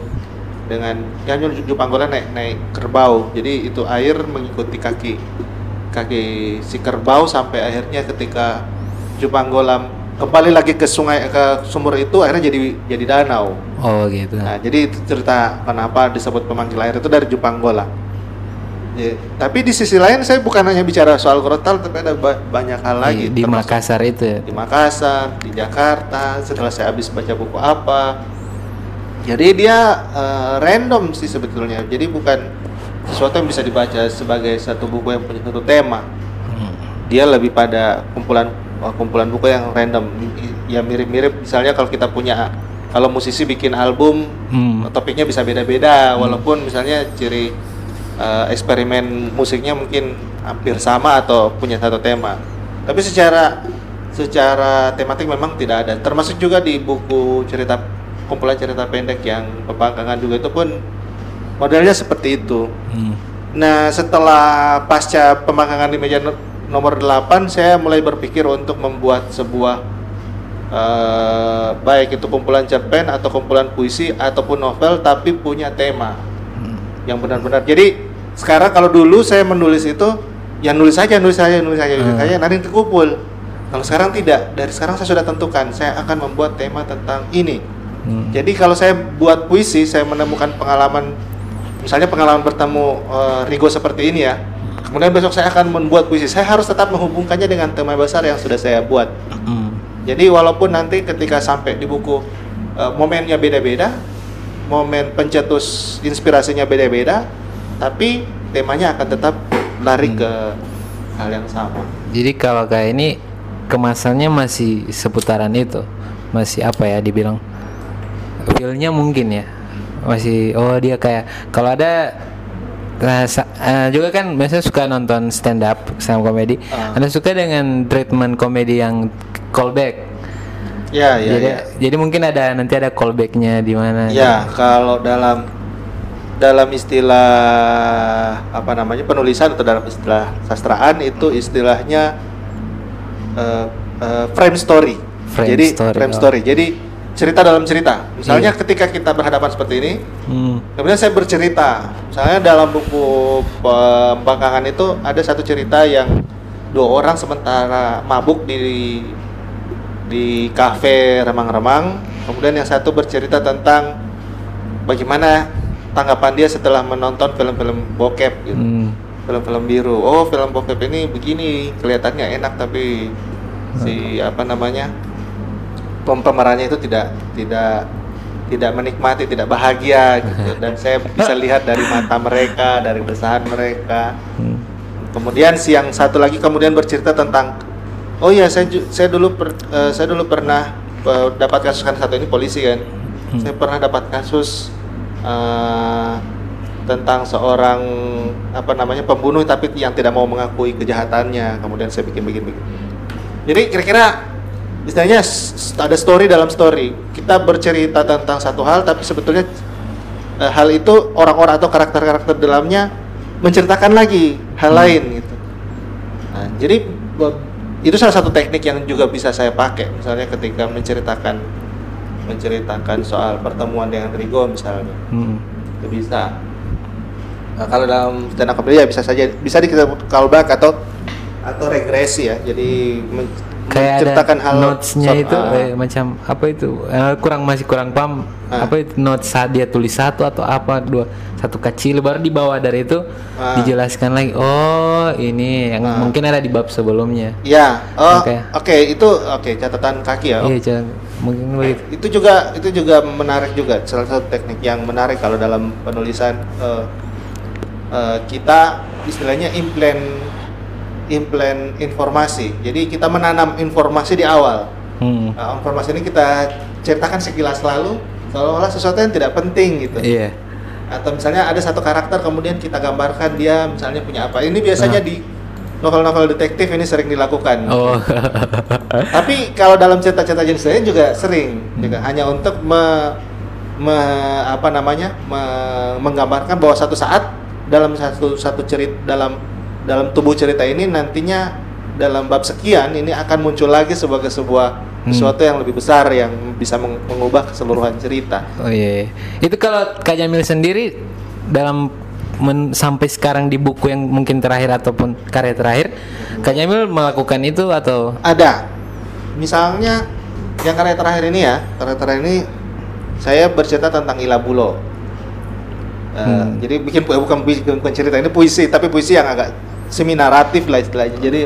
dengan ya Jupanggola naik naik kerbau. Jadi itu air mengikuti kaki kaki si kerbau sampai akhirnya ketika Jupanggola kembali lagi ke sungai ke sumur itu akhirnya jadi jadi danau. Oh gitu. Nah, jadi itu cerita kenapa disebut pemanggil air itu dari Jupanggola. Ya, tapi di sisi lain saya bukan hanya bicara soal Gorontalo tapi ada ba- banyak hal lagi di, di Makassar itu. ya. di Makassar, di Jakarta, setelah saya habis baca buku apa. Jadi dia eh, random sih sebetulnya. Jadi bukan sesuatu yang bisa dibaca sebagai satu buku yang punya satu tema. Hmm. Dia lebih pada kumpulan eh, kumpulan buku yang random. Ya mirip-mirip misalnya kalau kita punya kalau musisi bikin album Hmm. topiknya bisa beda-beda walaupun misalnya ciri eh, eksperimen musiknya mungkin hampir sama atau punya satu tema tapi secara secara tematik memang tidak ada termasuk juga di buku cerita kumpulan cerita pendek yang pembangkangan juga itu pun modelnya seperti itu Hmm. nah setelah pasca pembangkangan di meja no- nomor 8 saya mulai berpikir untuk membuat sebuah eh, baik itu kumpulan cerpen atau kumpulan puisi ataupun novel tapi punya tema Hmm. yang benar-benar. Jadi sekarang kalau dulu saya menulis itu ya nulis saja, nulis saja, nulis saja, nulis Hmm. saja, nanti terkumpul. Kalau sekarang tidak, dari sekarang saya sudah tentukan saya akan membuat tema tentang ini. Hmm. Jadi kalau saya buat puisi, saya menemukan pengalaman, misalnya pengalaman bertemu eh, Rigo seperti ini ya. Kemudian besok saya akan membuat puisi. Saya harus tetap menghubungkannya dengan tema besar yang sudah saya buat. Hmm. Jadi walaupun nanti ketika sampai di buku eh, momennya beda-beda, momen pencetus inspirasinya beda-beda, tapi temanya akan tetap lari ke hal yang sama. Jadi kalau kayak ini kemasannya masih seputaran itu, masih apa ya dibilang? Feelnya mungkin ya. Masih oh dia kayak kalau ada nah, eh, juga kan biasanya suka nonton stand up up komedi. Ah. ada suka dengan treatment komedi yang callback? Ya, ya, jadi ya. jadi mungkin ada nanti ada callbacknya di mana Ya, kalau dalam dalam istilah apa namanya penulisan atau dalam istilah sastraan itu istilahnya eh, eh, frame story. Frame Jadi story, frame oh. story. Jadi cerita dalam cerita. Misalnya Iya. ketika kita berhadapan seperti ini, Hmm. kemudian saya bercerita. Misalnya dalam buku pembangkangan itu ada satu cerita yang dua orang sementara mabuk di di kafe remang-remang. Kemudian yang satu bercerita tentang bagaimana tanggapan dia setelah menonton film-film bokep gitu. Hmm. Film-film biru. Oh, film bokep ini begini, kelihatannya enak tapi si apa namanya? pem- pemerannya itu tidak tidak tidak menikmati, tidak bahagia gitu. Dan saya bisa lihat dari mata mereka, dari desahan mereka. Hmm. Kemudian si yang satu lagi kemudian bercerita tentang oh ya saya saya dulu per- eh, saya dulu pernah eh, dapat kasus kan satu ini polisi kan. Hmm. Saya pernah dapat kasus eh, tentang seorang apa namanya pembunuh tapi yang tidak mau mengakui kejahatannya. Kemudian saya bikin bikin bikin. Jadi kira-kira istilahnya ada story dalam story. Kita bercerita tentang satu hal tapi sebetulnya eh, hal itu orang-orang atau karakter-karakter dalamnya menceritakan lagi hal Hmm. lain gitu. Nah, jadi itu salah satu teknik yang juga bisa saya pakai misalnya ketika menceritakan menceritakan soal pertemuan dengan Rigo misalnya Hmm. itu bisa Nah, kalau dalam stand up ya bisa saja bisa di callback atau atau regresi ya. Jadi men- kayak menceritakan ada hal notesnya itu ah, eh, macam apa itu Eh, kurang masih kurang paham Ah. apa itu notes saat dia tulis satu atau apa dua satu kecil baru di bawah dari itu Ah. dijelaskan lagi oh ini yang mungkin ada di bab sebelumnya Ya, oh, oke Oke. itu oke catatan kaki ya. iya jangan mungkin begitu Itu juga itu juga menarik juga salah satu teknik yang menarik kalau dalam penulisan eh, eh, kita istilahnya implant implant informasi. Jadi kita menanam informasi di awal. Hmm. Nah, informasi ini kita ceritakan sekilas lalu seolah-olah sesuatu yang tidak penting gitu. iya Atau misalnya ada satu karakter kemudian kita gambarkan dia misalnya punya apa. Ini biasanya Ah. di novel-novel detektif ini sering dilakukan. oh Tapi kalau dalam cerita-cerita jenis lain juga sering juga hanya untuk me, me- apa namanya me- menggambarkan bahwa satu saat dalam satu satu cerita dalam dalam tubuh cerita ini nantinya dalam bab sekian ini akan muncul lagi sebagai sebuah Hmm. sesuatu yang lebih besar yang bisa meng- mengubah keseluruhan cerita. oh iya itu kalau Kak Jamil sendiri dalam men- sampai sekarang di buku yang mungkin terakhir ataupun karya terakhir Kak Jamil melakukan itu atau Ada. Misalnya yang karya terakhir ini ya, karya terakhir ini saya bercerita tentang Ilabulo. Eh, Hmm. Jadi bikin bukan bikin bukan cerita ini puisi, tapi puisi yang agak semi naratif lah istilahnya. Jadi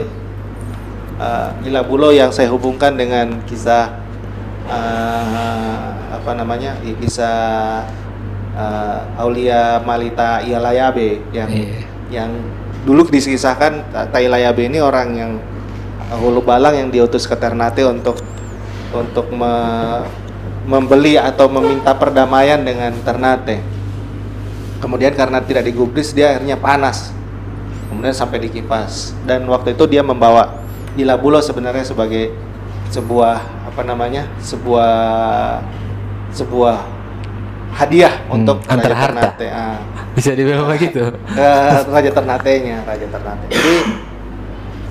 eh, Ilabulo yang saya hubungkan dengan kisah eh, apa namanya? ya, kisah eh, Aulia Malita Ialayabe yang Iya. yang dulu disikisahkan Ta- Tailayabe ini orang yang uh, hulu balang yang diutus ke Ternate untuk untuk me- membeli atau meminta perdamaian dengan Ternate. Kemudian karena tidak digubris dia akhirnya panas. Kemudian sampai dikipas dan waktu itu dia membawa Ilabulo sebenarnya sebagai sebuah apa namanya? sebuah sebuah hadiah Hmm, untuk antar Raja harta. Ternate. Ah bisa dibilang begitu ke Raja Ternate-nya, Raja Ternate. Jadi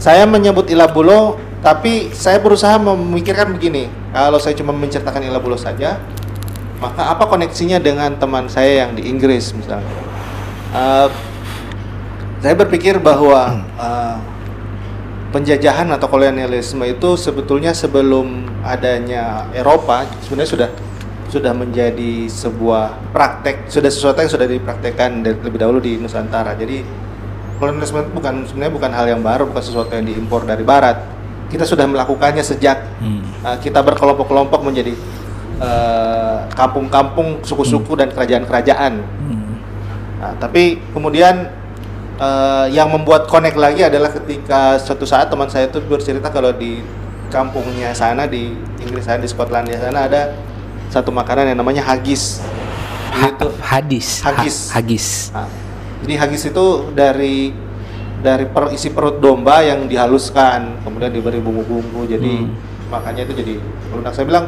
saya menyebut Ilabulo, tapi saya berusaha memikirkan begini. Kalau saya cuma menceritakan Ilabulo saja, maka apa koneksinya dengan teman saya yang di Inggris misalnya? Eh, saya berpikir bahwa eh, penjajahan atau kolonialisme itu sebetulnya sebelum adanya Eropa sebenarnya sudah sudah menjadi sebuah praktek, sudah sesuatu yang sudah dipraktekkan dari- lebih dahulu di Nusantara. Jadi kolonialisme bukan sebenarnya bukan hal yang baru, bukan sesuatu yang diimpor dari Barat. Kita sudah melakukannya sejak Hmm. uh, kita berkelompok-kelompok menjadi uh, kampung-kampung, suku-suku dan kerajaan-kerajaan. Hmm. Nah, tapi kemudian eh, yang membuat connect lagi adalah ketika suatu saat teman saya itu bercerita kalau di kampungnya sana di Inggris sana di Skotlandia sana ada satu makanan yang namanya haggis. Ha- Itu hadis Ha- Haggis. hagis Nah, jadi haggis itu dari dari per, isi perut domba yang dihaluskan, kemudian diberi bumbu-bumbu. Jadi Hmm. makanya itu jadi lunak. Saya bilang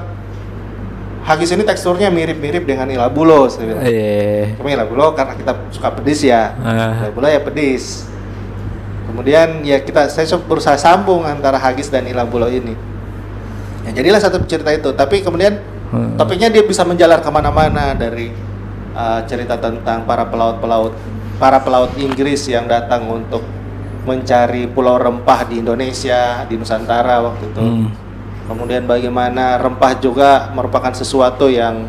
haggis ini teksturnya mirip-mirip dengan ilabulo. Saya bilang. eh Cuma ilabulo karena kita suka pedis ya. Ah. Ilabulo ya pedis. Kemudian ya kita saya berusaha sambung antara haggis dan ilabulo ini. Ya, jadilah satu cerita itu. Tapi kemudian Hmm. topiknya dia bisa menjalar ke mana-mana dari uh, cerita tentang para pelaut-pelaut para pelaut Inggris yang datang untuk mencari pulau rempah di Indonesia di Nusantara waktu itu. Hmm. Kemudian bagaimana rempah juga merupakan sesuatu yang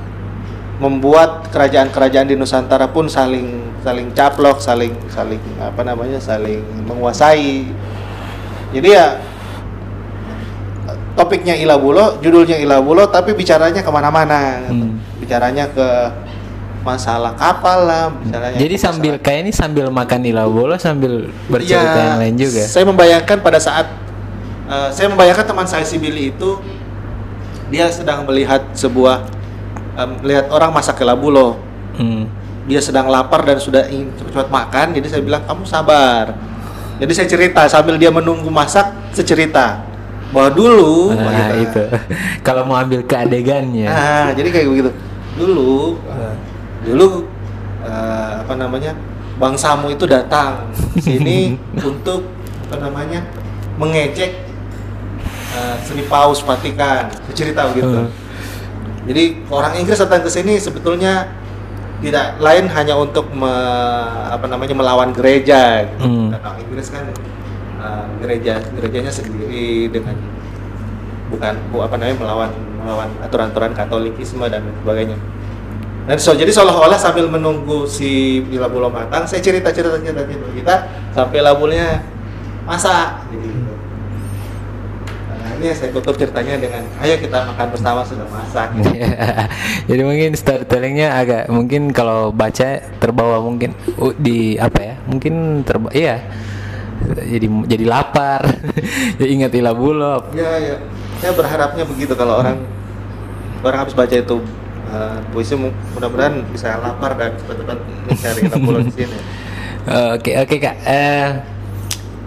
membuat kerajaan-kerajaan di Nusantara pun saling saling caplok, saling saling apa namanya, saling menguasai. Jadi ya topiknya Ilabulo, judulnya Ilabulo, tapi bicaranya ke mana-mana. gitu. Hmm. Bicaranya ke masalah kapal lah, bicaranya. jadi ke sambil masalah- kayak ini sambil makan ilabolo sambil bercerita Iya, yang lain juga Saya membayangkan pada saat eh, saya membayangkan teman saya si Billy itu dia sedang melihat sebuah melihat orang masak kelabulo. Hmm. Dia sedang lapar dan sudah ingin cepat-cepat makan, jadi saya bilang kamu sabar. Jadi saya cerita sambil dia menunggu masak, saya cerita bahwa dulu Nah, gitu. itu kalau mau ambil ke adegannya Nah, jadi kayak begitu. Dulu, eh, dulu eh, apa namanya, bangsamu itu datang sini untuk apa namanya, mengejek eh, Sri Paus Vatikan. Cerita begitu. Hmm. Jadi orang Inggris datang ke sini sebetulnya tidak lain hanya untuk me- apa namanya melawan gereja. gitu. Hmm. Inggris kan uh, gereja gerejanya sendiri dengan bukan bu- apa namanya melawan melawan aturan-aturan Katolikisme dan sebagainya. Dan so jadi seolah-olah sambil menunggu si labu matang, saya cerita cerita cerita cerita kita sampai labunya masak. Gitu. Nah, ini saya tutup ceritanya dengan ayo kita makan bersama sudah masak. Jadi mungkin storytellingnya agak mungkin kalau baca terbawa mungkin di apa ya? Mungkin terbawa iya. Jadi jadi lapar. jadi ingat ilah bulop. Ya, ya. Saya berharapnya begitu kalau orang orang habis baca itu uh, puisi mu- mudah-mudahan bisa lapar dan cepat-cepat mencari pulau di sini. Oke oke kak. Eh,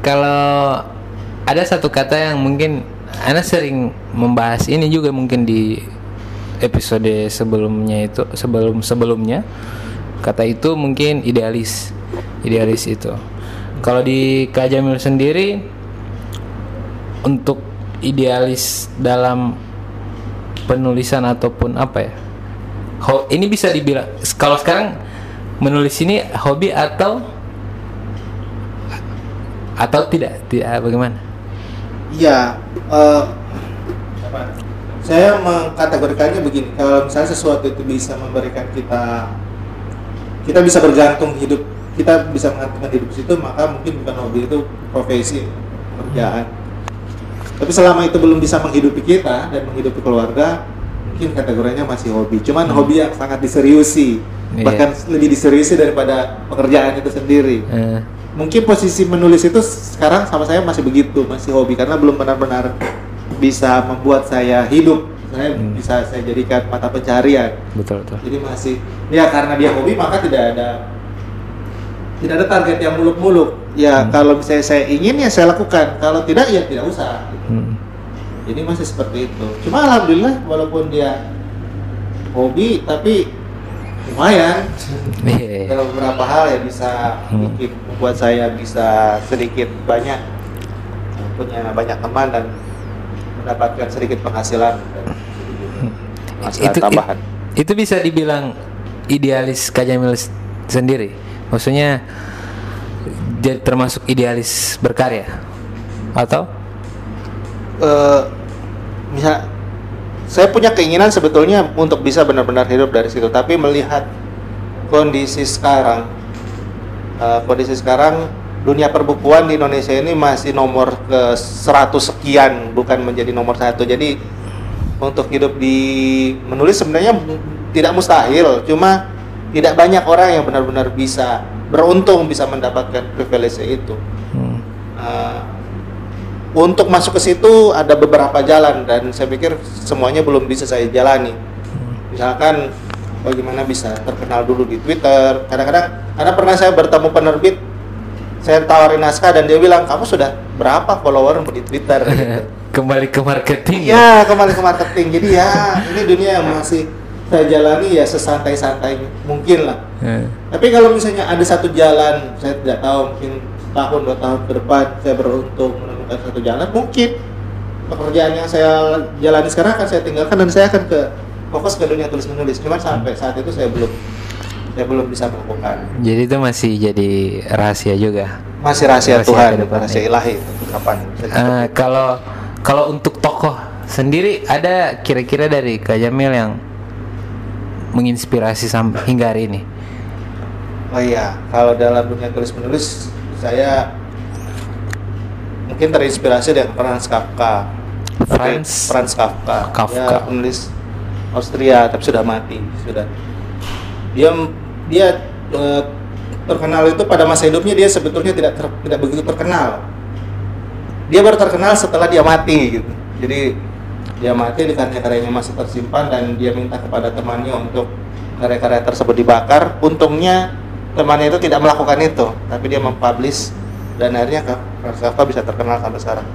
kalau ada satu kata yang mungkin Anda sering membahas ini juga mungkin di episode sebelumnya itu sebelum sebelumnya kata itu mungkin idealis idealis itu. Kalau di Kak Jamil sendiri untuk idealis dalam penulisan ataupun apa ya? Ho- ini bisa dibilang kalau sekarang menulis ini hobi atau atau tidak tidak bagaimana Iya, apa? saya mengkategorikannya begini. Kalau misalnya sesuatu itu bisa memberikan kita, kita bisa bergantung hidup, kita bisa mengantarkan hidup situ, maka mungkin bukan hobi itu profesi, pekerjaan. Tapi selama itu belum bisa menghidupi kita dan menghidupi keluarga, mungkin kategorinya masih hobi. Cuman hobi yang sangat diseriusi, Iya. bahkan lebih diseriusi daripada pekerjaan itu sendiri Eh, mungkin posisi menulis itu sekarang sama saya masih begitu masih hobi karena belum benar-benar bisa membuat saya hidup saya Hmm. bisa saya jadikan mata pencarian betul betul jadi masih ya karena dia hobi maka tidak ada tidak ada target yang muluk-muluk ya Hmm. kalau misalnya saya ingin ya saya lakukan kalau tidak ya tidak usah Hmm. jadi masih seperti itu cuma alhamdulillah walaupun dia hobi tapi lumayan Iya. dalam beberapa hal ya bisa Hmm. bikin membuat saya bisa sedikit banyak punya banyak teman dan mendapatkan sedikit penghasilan dan penghasilan itu, tambahan. it- itu bisa dibilang idealis Kak Jamil s- sendiri maksudnya jadi termasuk idealis berkarya? Atau? Eh, misal saya punya keinginan sebetulnya untuk bisa benar-benar hidup dari situ, tapi melihat kondisi sekarang, eh, kondisi sekarang dunia perbukuan di Indonesia ini masih nomor ke 100 sekian, bukan menjadi nomor satu. Jadi untuk hidup di menulis sebenarnya tidak mustahil, cuma tidak banyak orang yang benar-benar bisa beruntung bisa mendapatkan privilege itu. Hmm. Uh, untuk masuk ke situ ada beberapa jalan dan saya pikir semuanya belum bisa saya jalani. Misalkan bagaimana bisa terkenal dulu di Twitter. Kadang-kadang karena pernah saya bertemu penerbit, saya tawarin naskah dan dia bilang kamu sudah berapa follower di Twitter? Gitu. kembali ke marketing Ya kembali ke marketing. Jadi ya ini dunia yang masih saya jalani ya sesantai-santai mungkin lah. Eh, Tapi kalau misalnya ada satu jalan, saya tidak tahu mungkin tahun dua tahun ke depan saya beruntung menemukan satu jalan, mungkin pekerjaan yang saya jalani sekarang akan saya tinggalkan dan saya akan ke fokus ke dunia tulis menulis. Cuman sampai saat itu saya belum saya belum bisa melakukan. jadi itu masih jadi rahasia juga Masih rahasia, Rahasia Tuhan, depan, rahasia ilahi. Kapan? dicapai. kalau kalau untuk tokoh sendiri ada kira-kira dari Kak Jamil yang menginspirasi sampai hingga hari ini Oh iya, kalau dalam dunia tulis menulis saya mungkin terinspirasi dari Franz Kafka. Franz? Franz Kafka. Kafka. Dia penulis Austria tapi sudah mati, sudah. Dia dia eh, terkenal itu pada masa hidupnya dia sebetulnya tidak ter- tidak begitu terkenal. Dia baru terkenal setelah dia mati gitu. Jadi dia mati di karya-karyanya masih tersimpan dan dia minta kepada temannya untuk karya-karya tersebut dibakar. Untungnya temannya itu tidak melakukan itu, tapi dia mempublish dan akhirnya Franz Kafka bisa terkenal sampai sekarang.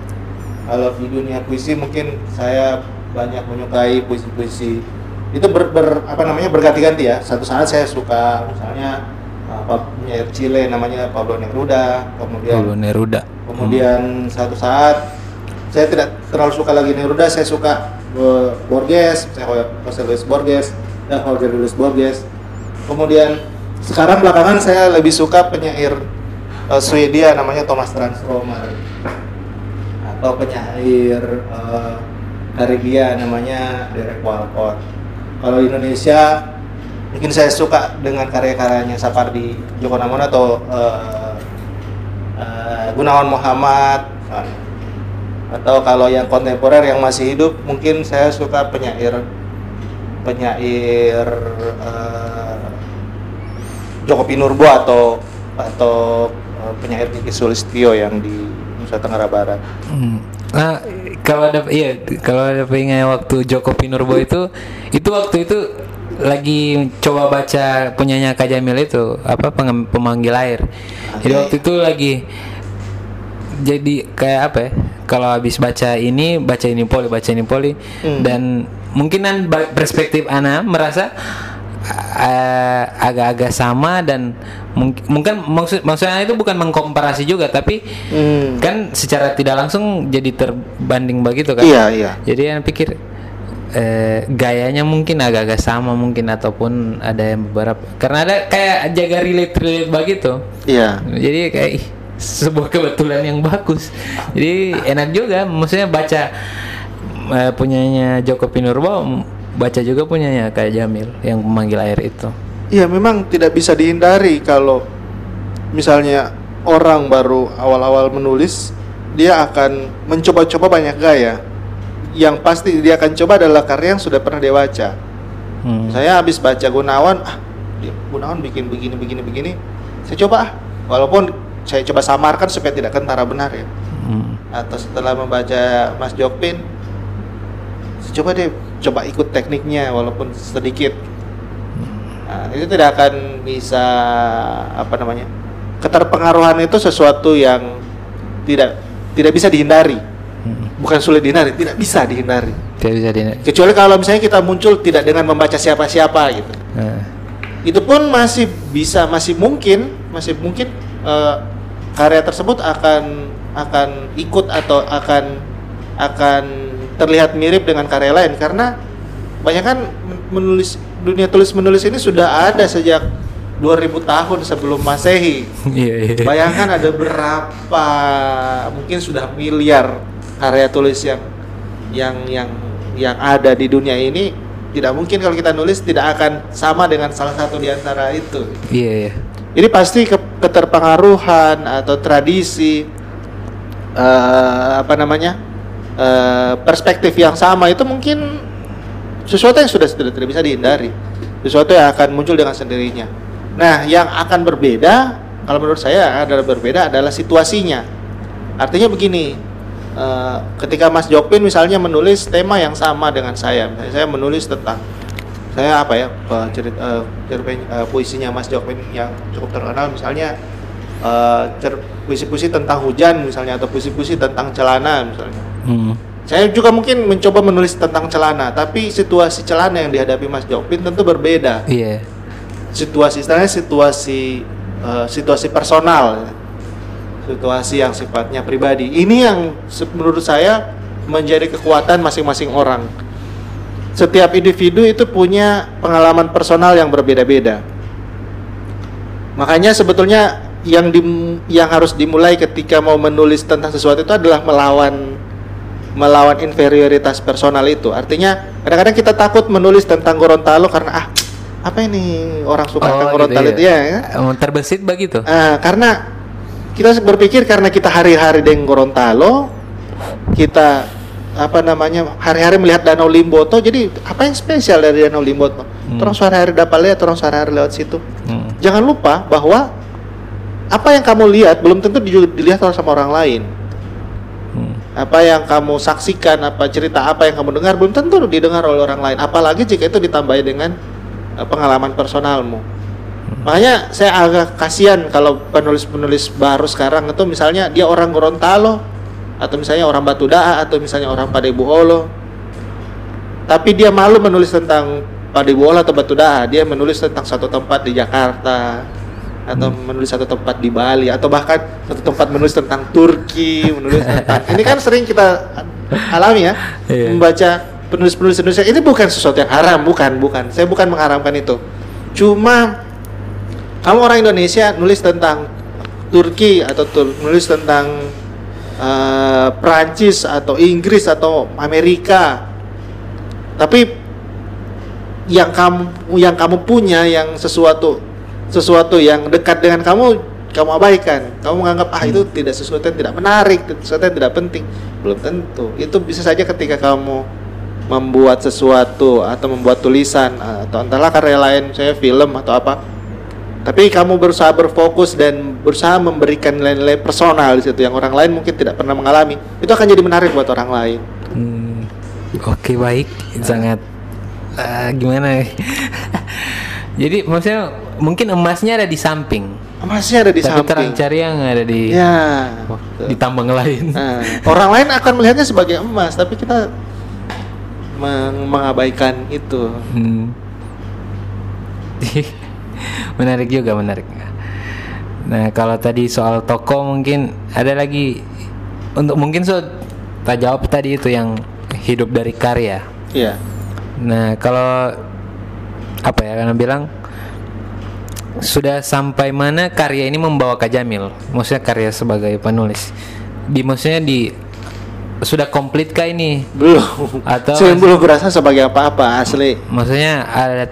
Kalau di dunia puisi mungkin saya banyak menyukai puisi-puisi itu ber, ber- apa namanya berganti-ganti ya. Satu saat saya suka misalnya apa penyair Chile namanya Pablo Neruda, kemudian Pablo Neruda Kemudian satu saat saya tidak terlalu suka lagi Neruda, saya suka eh, Borges, saya Jose Luis Borges, dan Jorge Luis Borges. Kemudian sekarang belakangan saya lebih suka penyair uh, Swedia namanya Thomas Transromer atau penyair uh, Karibia namanya Derek Walcott. Kalau Indonesia mungkin saya suka dengan karya-karyanya Sapardi Djoko Namono atau uh, uh, Gunawan Muhammad. Atau kalau yang kontemporer yang masih hidup mungkin saya suka penyair penyair uh, Joko Pinurbo atau atau uh, penyair Niki Sulistyo yang di Nusa Tenggara Barat. Hmm. Nah, kalau ada iya kalau ada pengen waktu Joko Pinurbo itu itu waktu itu lagi coba baca punyanya Kak Jamil itu apa pengem- pemanggil air. Jadi waktu itu lagi jadi kayak apa ya? Kalau habis baca ini, baca ini poli, baca ini poli Hmm. dan mungkinan perspektif Ana merasa eh, agak-agak sama dan mungkin mungkin maksud maksudnya itu bukan mengkomparasi juga tapi Hmm. kan secara tidak langsung jadi terbanding begitu kan Iya iya. jadi yang pikir eh, gayanya mungkin agak-agak sama mungkin ataupun ada yang beberapa karena ada kayak jaga relate relate begitu Iya. jadi kayak sebuah kebetulan yang bagus jadi enak juga maksudnya baca eh, punyanya Joko Pinurbo baca juga punyanya kayak Jamil yang memanggil air itu Iya memang tidak bisa dihindari kalau misalnya orang baru awal-awal menulis dia akan mencoba-coba banyak gaya. Yang pasti dia akan coba adalah karya yang sudah pernah dia baca. Hmm. Saya habis baca Gunawan, ah Gunawan bikin begini begini begini. Saya coba ah, walaupun saya coba samarkan supaya tidak kentara benar ya. Hmm. Atau setelah membaca Mas Jokpin, coba deh coba ikut tekniknya walaupun sedikit. Nah, itu tidak akan bisa apa namanya? Keterpengaruhan itu sesuatu yang tidak tidak bisa dihindari. Hmm. Bukan sulit dihindari, tidak bisa dihindari. tidak bisa di Kecuali kalau misalnya kita muncul tidak dengan membaca siapa-siapa gitu. Nah. Itu pun masih bisa, masih mungkin, masih mungkin eh, karya tersebut akan akan ikut atau akan akan terlihat mirip dengan karya lain karena banyak kan men- menulis dunia tulis menulis ini sudah ada sejak 2000 tahun sebelum Masehi. iya iya Bayangkan ada berapa mungkin sudah miliar karya tulis yang yang yang yang ada di dunia ini tidak mungkin kalau kita nulis tidak akan sama dengan salah satu di antara itu. iya iya Ini pasti ke- keterpengaruhan atau tradisi eh, apa namanya eh, perspektif yang sama itu mungkin sesuatu yang sudah tidak, bisa dihindari, sesuatu yang akan muncul dengan sendirinya. Nah, yang akan berbeda kalau menurut saya adalah berbeda adalah situasinya. Artinya begini, eh, ketika Mas Jokpin misalnya menulis tema yang sama dengan saya, saya menulis tentang saya apa ya eh, cerita eh, cerpen- eh, puisinya Mas Jokpin yang cukup terkenal misalnya cer- puisi-puisi tentang hujan misalnya atau puisi-puisi tentang celana misalnya. Hmm. Saya juga mungkin mencoba menulis tentang celana, tapi situasi celana yang dihadapi Mas Jokpin tentu berbeda. iya Situasi istilahnya situasi eh, situasi personal, situasi yang sifatnya pribadi. Ini yang menurut saya menjadi kekuatan masing-masing orang. Setiap individu itu punya pengalaman personal yang berbeda-beda. Makanya sebetulnya yang dim- yang harus dimulai ketika mau menulis tentang sesuatu itu adalah melawan melawan inferioritas personal itu. Artinya kadang-kadang kita takut menulis tentang Gorontalo karena ah apa ini orang suka tentang Gorontalo itu ya. ya. Oh, terbesit begitu Ah, karena kita berpikir karena kita hari-hari dengan Gorontalo, kita apa namanya hari-hari melihat Danau Limboto, jadi apa yang spesial dari Danau Limboto? Hmm. Orang sehari-hari dapat lihat, orang sehari-hari lewat situ. Hmm. Jangan lupa bahwa apa yang kamu lihat belum tentu di- dilihat oleh sama orang lain. Hmm. Apa yang kamu saksikan, apa cerita apa yang kamu dengar belum tentu didengar oleh orang lain. Apalagi jika itu ditambahi dengan eh, pengalaman personalmu. Makanya saya agak kasihan kalau penulis-penulis baru sekarang itu misalnya dia orang Gorontalo atau misalnya orang Batu Daa atau misalnya orang Padebuholo. Tapi dia malu menulis tentang Padebuholo atau Batu Daa, dia menulis tentang satu tempat di Jakarta atau menulis satu tempat di Bali atau bahkan satu tempat menulis tentang Turki, menulis tentang ini kan sering kita alami ya Iya. membaca penulis-penulis Indonesia ini bukan sesuatu yang haram, bukan, bukan. Saya bukan mengharamkan itu. Cuma kamu orang Indonesia nulis tentang Turki atau tul- nulis tentang eh, Prancis atau Inggris atau Amerika. Tapi yang kamu yang kamu punya yang sesuatu sesuatu yang dekat dengan kamu kamu abaikan. Kamu menganggap ah itu tidak sesuatu yang tidak menarik sesuatu yang tidak penting. Belum tentu. Itu bisa saja ketika kamu membuat sesuatu atau membuat tulisan atau entahlah karya lain saya film atau apa tapi kamu berusaha berfokus dan berusaha memberikan nilai-nilai personal di situ yang orang lain mungkin tidak pernah mengalami itu akan jadi menarik buat orang lain Hmm, Oke baik, sangat eh, gimana? ya? Jadi maksudnya mungkin emasnya ada di samping, emasnya ada di tapi samping terang cariang ada di ya di tambang lain. Nah, orang lain akan melihatnya sebagai emas, tapi kita meng- mengabaikan itu. Hmm. menarik juga menarik. Nah kalau tadi soal toko mungkin ada lagi untuk mungkin so tak jawab tadi itu yang hidup dari karya. Iya. Nah, kalau apa ya karena bilang sudah sampai mana karya ini membawa Kak Jamil? Maksudnya karya sebagai penulis. Di maksudnya di sudah komplit kah ini? Belum. Atau Saya belum berasa sebagai apa-apa asli. maksudnya ada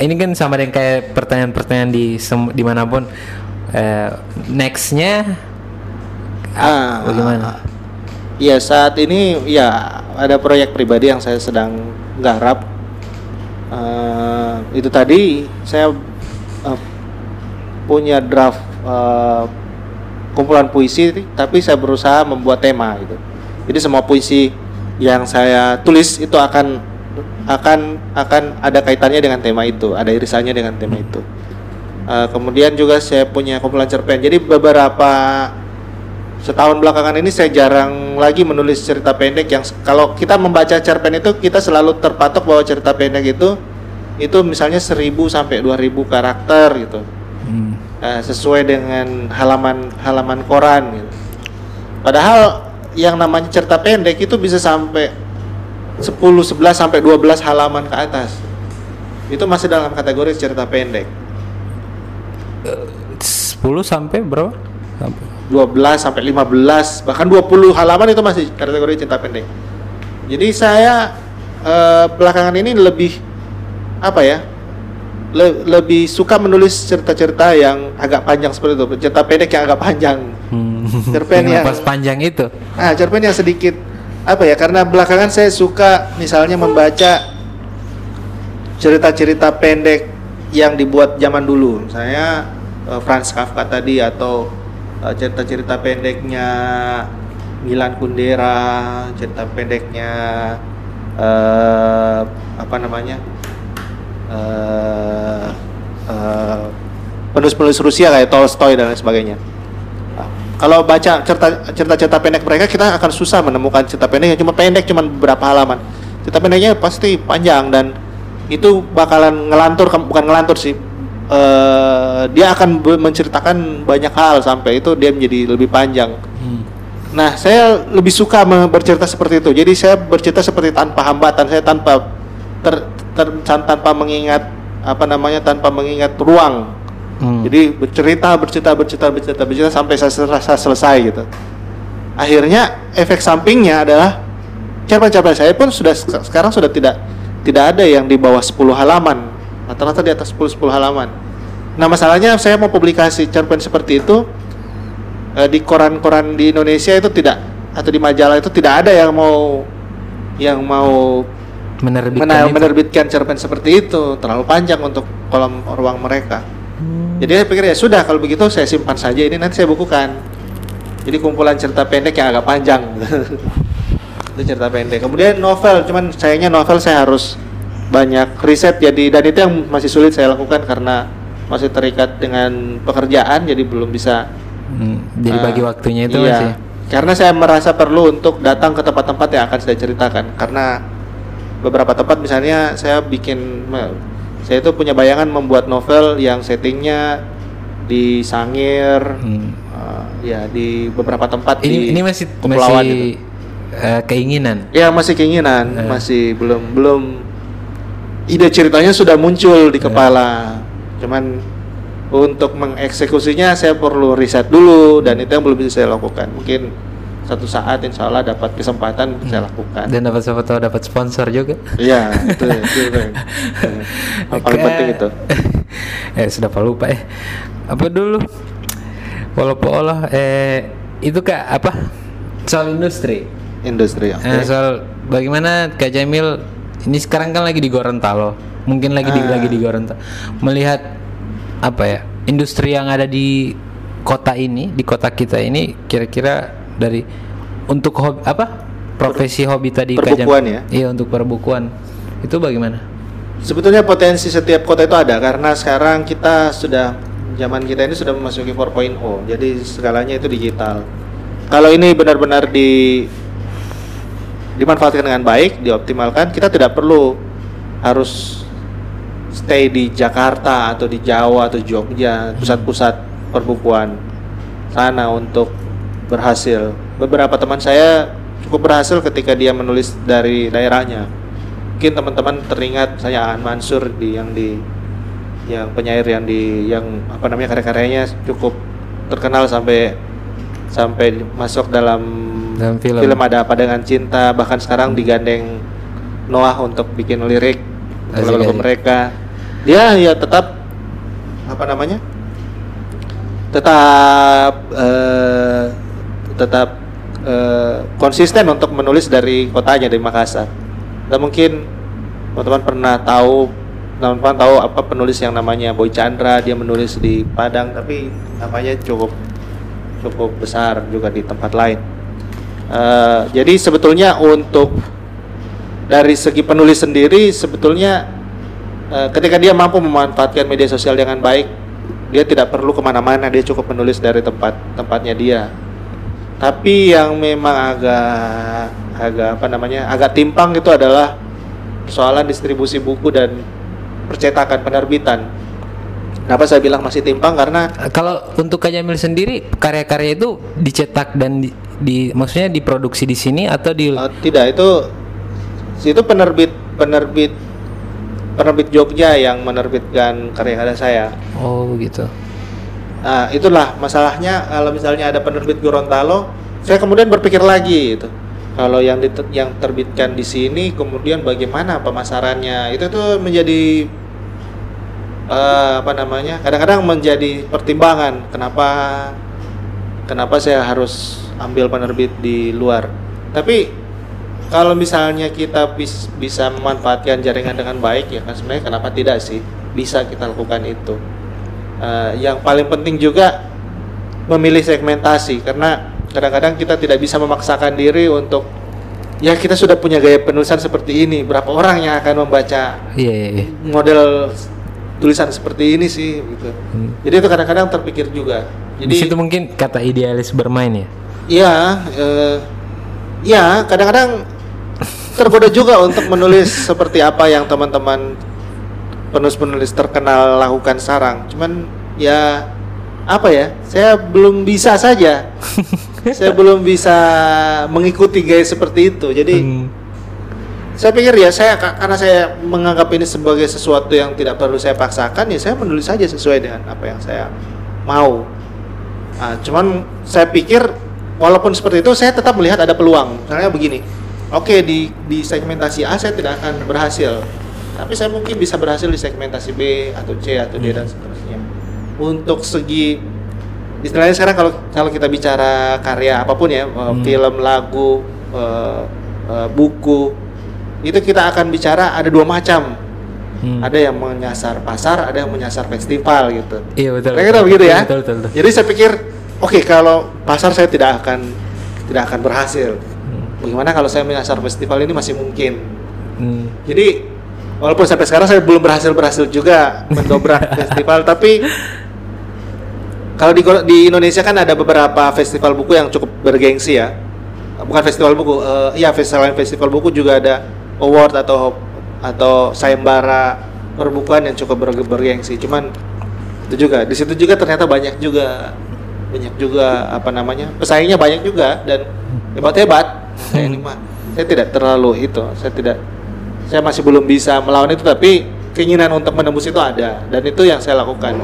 ini kan sama dengan kayak pertanyaan-pertanyaan di sem- di mana pun eh, nextnya Ah, bagaimana? Iya, saat ini ya ada proyek pribadi yang saya sedang garap. Eh, itu tadi saya eh, punya draft eh, kumpulan puisi, tapi saya berusaha membuat tema gitu. Jadi semua puisi yang saya tulis itu akan akan akan ada kaitannya dengan tema itu, ada irisannya dengan tema itu. Eh, kemudian juga saya punya kumpulan cerpen. Jadi beberapa setahun belakangan ini saya jarang lagi menulis cerita pendek yang kalau kita membaca cerpen itu kita selalu terpatok bahwa cerita pendek itu itu misalnya 1000 sampai 2000 karakter gitu. Hmm. Eh, sesuai dengan halaman halaman koran gitu. Padahal yang namanya cerita pendek itu bisa sampai 10, 11 sampai 12 halaman ke atas. Itu masih dalam kategori cerita pendek. 10 sampai berapa? Sampai 12 sampai 15 bahkan 20 halaman itu masih kategori cerita pendek. Jadi saya eh, belakangan ini lebih apa ya? le- lebih suka menulis cerita-cerita yang agak panjang seperti itu, cerita pendek yang agak panjang. Hmm. Cerpen Yang yang- pas panjang itu. Ah, cerpen yang sedikit apa ya? Karena belakangan saya suka misalnya membaca cerita-cerita pendek yang dibuat zaman dulu. Saya eh, Franz Kafka tadi atau eh, cerita-cerita pendeknya Milan Kundera, cerita pendeknya eh, apa namanya? penulis-penulis Rusia kayak Tolstoy dan lain sebagainya. Kalau baca cerita cerita-cerita pendek mereka kita akan susah menemukan cerita pendek yang cuma pendek cuma beberapa halaman. Cerita pendeknya pasti panjang dan itu bakalan ngelantur bukan ngelantur sih. Eh, dia akan menceritakan banyak hal sampai itu dia menjadi lebih panjang. Hmm. Nah, saya lebih suka bercerita seperti itu. Jadi saya bercerita seperti tanpa hambatan, saya tanpa ter, ter- tanpa mengingat apa namanya tanpa mengingat ruang. Hmm. Jadi bercerita, bercerita, bercerita, bercerita, bercerita sampai saya selesai, selesai gitu. Akhirnya efek sampingnya adalah cerpen-cerpen saya pun sudah sek- sekarang sudah tidak tidak ada yang di bawah 10 halaman. Rata-rata di atas 10 10 halaman. Nah, masalahnya saya mau publikasi cerpen seperti itu eh, di koran-koran di Indonesia itu tidak atau di majalah itu tidak ada yang mau yang mau Menerbitkan menerbitkan cerpen seperti itu terlalu panjang untuk kolom ruang mereka. Jadi saya pikir ya sudah kalau begitu saya simpan saja ini nanti saya bukukan. Jadi kumpulan cerita pendek yang agak panjang. itu cerita pendek. Kemudian novel, cuman sayangnya novel saya harus banyak riset jadi dan itu yang masih sulit saya lakukan karena masih terikat dengan pekerjaan jadi belum bisa Hmm, Jadi eh, bagi waktunya itu iya. masih. Karena saya merasa perlu untuk datang ke tempat-tempat yang akan saya ceritakan karena beberapa tempat misalnya saya bikin saya itu punya bayangan membuat novel yang settingnya di Sangir Hmm. eh, ya di beberapa tempat Ini di ini masih kepulauan masih gitu. eh, keinginan. ya masih keinginan Eh. masih belum belum ide ceritanya sudah muncul di kepala cuman untuk mengeksekusinya saya perlu riset dulu dan itu yang belum bisa saya lakukan mungkin satu saat insya Allah dapat kesempatan saya lakukan Dan dapat siapa tahu dapat sponsor juga. iya itu itu, itu. Yang paling penting itu eh sudah lupa eh. Apa dulu? Walaupun Allah eh itu kak apa? Soal industri. industri oke. Eh, soal bagaimana Kak Jamil ini sekarang kan lagi di Gorontalo. Mungkin lagi di Ah. lagi di Gorontalo. Melihat apa ya? Industri yang ada di kota ini, di kota kita ini kira-kira dari untuk hobi apa? Profesi hobi tadi. Perbukuan ya? Iya, untuk perbukuan. Itu bagaimana? Sebetulnya potensi setiap kota itu ada karena sekarang kita sudah zaman kita ini sudah memasuki 4.0. Jadi segalanya itu digital. Kalau ini benar-benar di dimanfaatkan dengan baik, dioptimalkan, kita tidak perlu harus stay di Jakarta atau di Jawa atau Jogja, pusat-pusat perbukuan sana untuk berhasil. Beberapa teman saya cukup berhasil ketika dia menulis dari daerahnya mungkin teman-teman teringat saya Aan Mansur di yang di yang penyair yang di yang apa namanya karya-karyanya cukup terkenal sampai sampai masuk dalam Dalam film. ada apa dengan cinta bahkan sekarang digandeng Noah untuk bikin lirik Asik, untuk lagu asik. mereka dia ya tetap apa namanya tetap eh, tetap eh, konsisten untuk menulis dari kotanya dari Makassar. Dan mungkin teman-teman pernah tahu teman-teman tahu apa penulis yang namanya Boy Chandra dia menulis di Padang tapi namanya cukup cukup besar juga di tempat lain. Eh, jadi sebetulnya untuk dari segi penulis sendiri sebetulnya eh, ketika dia mampu memanfaatkan media sosial dengan baik dia tidak perlu ke mana-mana dia cukup menulis dari tempat tempatnya dia tapi yang memang agak agak apa namanya agak timpang itu adalah persoalan distribusi buku dan percetakan penerbitan kenapa saya bilang masih timpang karena Kalau untuk Kak Jamil sendiri karya-karya itu dicetak dan di, di- maksudnya diproduksi di sini atau di Oh, tidak itu itu penerbit penerbit penerbit Jogja yang menerbitkan karya-karya saya. Oh gitu. Nah, itulah masalahnya kalau misalnya ada penerbit Gorontalo, saya kemudian berpikir lagi itu. Kalau yang yang terbitkan di sini kemudian bagaimana pemasarannya? Itu tuh menjadi eh, apa namanya? Kadang-kadang menjadi pertimbangan kenapa kenapa saya harus ambil penerbit di luar. Tapi kalau misalnya kita bis- bisa memanfaatkan jaringan dengan baik ya kan sebenarnya kenapa tidak sih? Bisa kita lakukan itu. Eh, yang paling penting juga memilih segmentasi karena kadang-kadang kita tidak bisa memaksakan diri untuk ya kita sudah punya gaya penulisan seperti ini berapa orang yang akan membaca Iya iya. iya. model tulisan seperti ini sih gitu Hmm. jadi itu kadang-kadang terpikir juga Di jadi situ mungkin kata idealis bermain ya. Iya, eh, ya kadang-kadang tergoda juga untuk menulis seperti apa yang teman-teman penulis-penulis terkenal lakukan sekarang. Cuman ya apa ya? Saya belum bisa saja. saya belum bisa mengikuti gaya seperti itu. Jadi Hmm. saya pikir ya saya ka- karena saya menganggap ini sebagai sesuatu yang tidak perlu saya paksakan ya saya menulis saja sesuai dengan apa yang saya mau. Nah, cuman saya pikir walaupun seperti itu saya tetap melihat ada peluang. Misalnya begini, oke di di segmentasi A saya tidak akan berhasil, tapi saya mungkin bisa berhasil di segmentasi B atau C atau D dan seterusnya. Untuk segi istilahnya sekarang kalau kalau kita bicara karya apa pun ya, eh, Hmm. film, lagu, eh, eh, buku, itu kita akan bicara ada dua macam. Hmm. Ada yang menyasar pasar, ada yang menyasar festival gitu. Iya betul. Betul. begitu ya. Betul betul. betul. Jadi saya pikir, oke kalau pasar saya tidak akan tidak akan berhasil. Hmm. Bagaimana kalau saya menyasar festival ini masih mungkin. Hmm. Jadi walaupun sampai sekarang saya belum berhasil berhasil juga mendobrak festival, tapi kalau di di Indonesia kan ada beberapa festival buku yang cukup bergengsi ya. Bukan festival buku, eh, iya festival festival buku juga ada award atau atau sayembara perbukuan yang cukup ber- bergengsi. Cuman itu juga di situ juga ternyata banyak juga banyak juga apa namanya pesaingnya banyak juga dan hebat hebat. Saya ini mah saya tidak terlalu itu, saya tidak saya masih belum bisa melawan itu tapi keinginan untuk menembus itu ada dan itu yang saya lakukan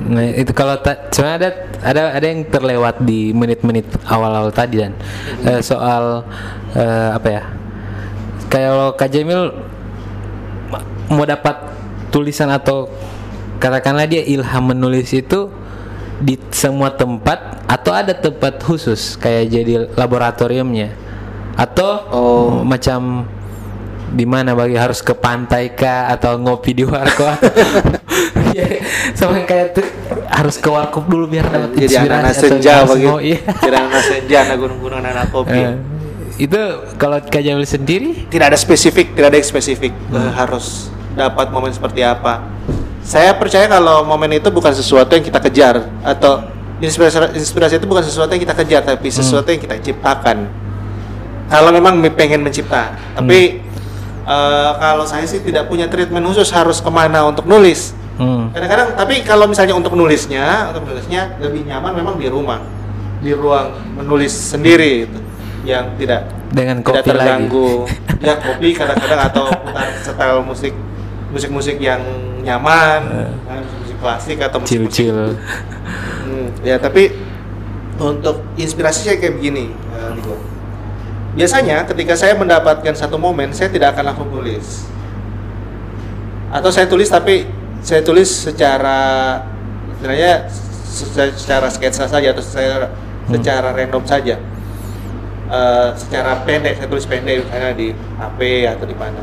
Nah, itu kalau sebenarnya ada ada ada yang terlewat di menit-menit awal-awal tadi dan eh, soal eh, apa ya? Kalau Kak Jamil ma- mau dapat tulisan atau katakanlah dia ilham menulis itu di semua tempat atau ada tempat khusus kayak jadi laboratoriumnya atau Oh. macam di mana bagi? Harus ke pantai kah? Atau ngopi di warkop? Ya, sama kayak tuh harus ke warkop dulu biar dapat jadi anak senja begitu ngo- iya. jadi anak senja anak gunung-gunung anak kopi. Eh, itu kalau Kak Jamil sendiri? Tidak ada spesifik tidak ada yang spesifik. Eh, harus dapat momen seperti apa. Saya percaya kalau momen itu bukan sesuatu yang kita kejar atau inspirasi inspirasi itu bukan sesuatu yang kita kejar tapi sesuatu yang kita ciptakan. Kalau memang pengen mencipta tapi eh, kalau saya sih tidak punya treatment khusus harus ke mana untuk nulis. Hmm, kadang-kadang tapi kalau misalnya untuk nulisnya untuk menulisnya lebih nyaman memang di rumah. Di ruang menulis sendiri gitu, yang tidak dengan tidak kopi lagi. terganggu. Ya kopi kadang-kadang atau putar setel musik musik-musik yang nyaman kan, musik klasik atau musik, chill-chill. Ya tapi untuk inspirasi saya kayak begini Nico. Biasanya ketika saya mendapatkan satu momen saya tidak akan langsung tulis. Atau saya tulis tapi saya tulis secara istilahnya se- secara sketsa saja atau secara secara random saja. Eh, secara pendek saya tulis pendek misalnya di HP atau di mana.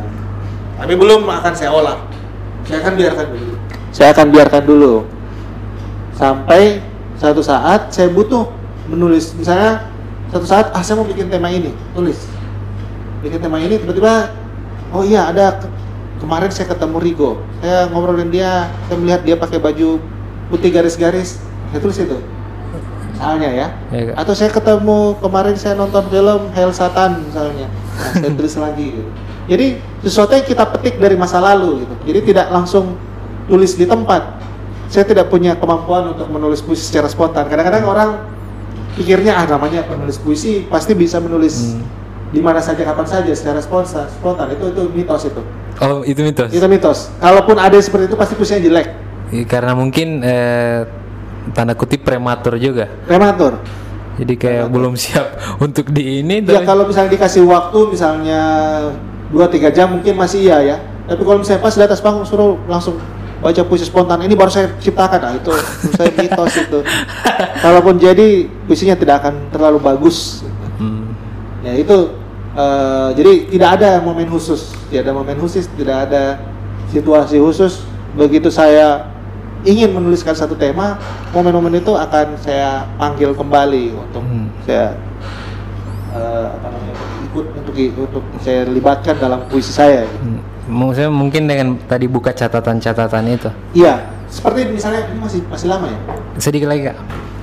Tapi belum akan saya olah. Saya akan biarkan dulu. Saya akan biarkan dulu. Sampai satu saat saya butuh menulis. Misalnya satu saat ah saya mau bikin tema ini tulis. Bikin tema ini tiba-tiba oh iya ada ke- kemarin saya ketemu Rigo. Saya ngobrolin dia saya melihat dia pakai baju putih garis-garis. Saya tulis itu misalnya ya. Ya, Kak. atau saya ketemu kemarin saya nonton film Hell Satan misalnya. Nah, saya tulis lagi gitu. Jadi sesuatu yang kita petik dari masa lalu gitu. Jadi tidak langsung tulis di tempat. Saya tidak punya kemampuan untuk menulis puisi secara spontan. Kadang-kadang orang pikirnya ah namanya penulis puisi pasti bisa menulis Hmm. di mana saja kapan saja secara spontan spontan. Itu itu mitos itu. Oh itu mitos? Itu mitos. Kalaupun ada yang seperti itu pasti puisinya jelek. Iya, karena mungkin eh, tanda kutip prematur juga. Prematur. Jadi kayak belum siap untuk di ini Ya tapi- kalau misalnya dikasih waktu misalnya 2-3 jam mungkin masih iya ya. Tapi kalau misalnya pas di atas panggung suruh langsung baca puisi spontan ini baru saya ciptakan nah itu saya mitos itu. Kalaupun jadi puisinya tidak akan terlalu bagus. Hmm. Ya itu eh, jadi tidak ada momen khusus, tidak ada momen khusus, tidak ada situasi khusus. Begitu saya ingin menuliskan satu tema, momen-momen itu akan saya panggil kembali untuk Hmm. saya eh, apa namanya ikut untuk untuk saya libatkan dalam puisi saya. gitu. Hmm. Maksudnya mungkin dengan tadi buka catatan-catatan itu Iya, seperti misalnya ini masih masih lama ya. sedikit lagi kak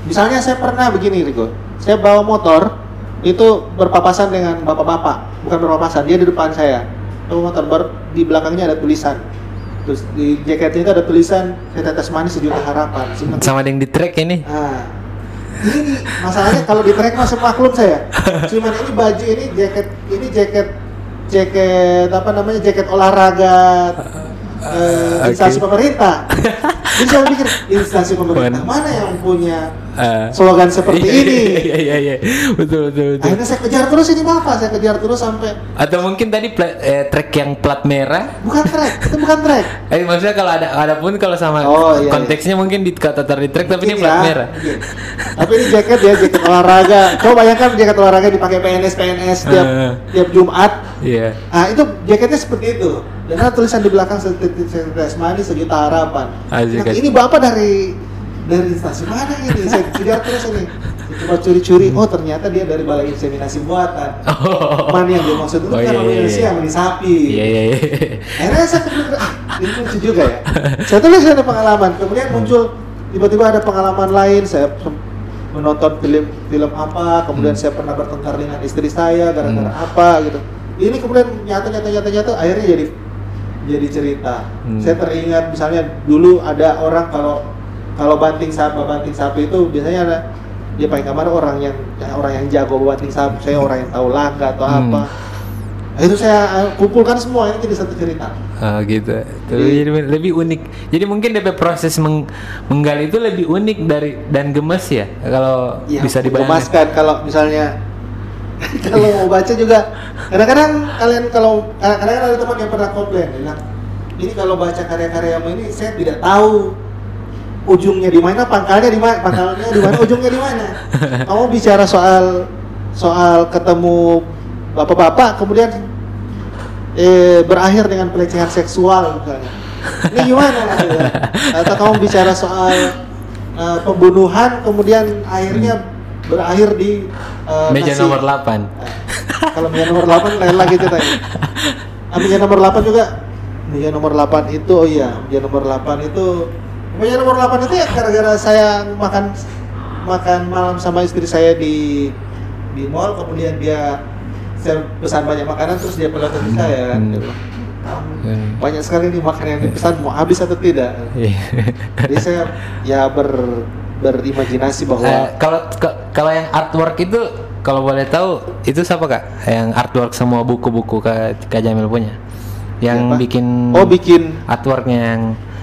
Misalnya saya pernah begini Rigo, saya bawa motor itu berpapasan dengan bapak-bapak, bukan berpapasan, dia di depan saya. Bawa motor ber, di belakangnya ada tulisan. Terus di jaketnya itu ada tulisan setetes manis sejuta harapan. Sebenarnya- sama yang di track ini Nah, ini masalahnya kalau di track masih maklum saya. Cuman ini baju ini jaket ini jaket jaket apa namanya jaket olahraga eh, Oke. instansi pemerintah. Jadi saya pikir instansi pemerintah mana yang punya Eh, slogan seperti iya, ini? iya iya iya betul betul betul Akhirnya saya kejar terus ini bapak, saya kejar terus sampai atau mungkin tadi pla- eh, track yang plat merah bukan track, itu bukan track. Eh maksudnya kalau ada ada pun kalau sama Oh, iya, konteksnya mungkin di kata di track tapi ini plat ya, merah. mungkin. Tapi ini jaket ya, jaket olahraga. Coba bayangkan jaket olahraga dipakai PNS PNS tiap Eh. tiap Jumat. Iya. Ah itu jaketnya seperti itu. Dan ada tulisan di belakang setetes manis sejuta harapan. Nah, ini bapak dari dari instansi mana ini? Saya kejar terus ini. Coba curi-curi. Oh ternyata dia dari balai inseminasi buatan. Oh. Mana yang dia maksud itu Oh, kan iya, iya, yang sapi. Iya iya iya. Akhirnya saya pikir, ah, ini lucu juga ya. Saya tulis ada pengalaman. Kemudian muncul tiba-tiba ada pengalaman lain. Saya menonton film film apa. Kemudian Hmm. saya pernah bertengkar dengan istri saya gara-gara Hmm. apa gitu. Ini kemudian nyata nyata nyata nyata akhirnya jadi jadi cerita. Hmm. Saya teringat misalnya dulu ada orang kalau kalau banting sapi banting sapi itu biasanya ada dia paling kamar orang yang ya, orang yang jago banting sapi. Saya orang yang tahu langkah atau Hmm. apa. itu saya uh, kumpulkan semua ini jadi satu cerita Oh gitu. Jadi- Jadi, lebih unik. Jadi mungkin DP proses meng- menggali itu lebih unik dari dan gemes ya kalau Iya, bisa dibayangkan. kalau misalnya kalau mau baca juga. Kadang-kadang kalian kalau kadang-kadang ada teman yang pernah komplain bilang ini kalau baca karya-karyamu ini saya tidak tahu ujungnya di mana pangkalnya di mana pangkalnya di mana ujungnya di mana. Kamu bicara soal soal ketemu bapak-bapak kemudian eh, berakhir dengan pelecehan seksual misalnya. Ini gimana atau kamu bicara soal eh, pembunuhan kemudian akhirnya berakhir di eh, Meja nasi- nomor 8. Eh, kalau meja nomor 8 lain lagi ceritanya ah, meja nomor 8 juga meja nomor 8 itu oh iya meja nomor 8 itu meja nomor 8 itu ya gara-gara saya makan makan malam sama istri saya di di mall kemudian dia saya pesan banyak makanan terus dia pelotot ke saya Hmm. Dia bilang, "Kamu Hmm. banyak sekali nih makanan yang dipesan mau habis atau tidak Iya. jadi saya ya ber berimajinasi bahwa Eh, kalau kalau yang artwork itu kalau boleh tahu itu siapa kak? Yang artwork semua buku-buku kak, kak Jamil punya? Yang Siapa? bikin oh bikin artworknya yang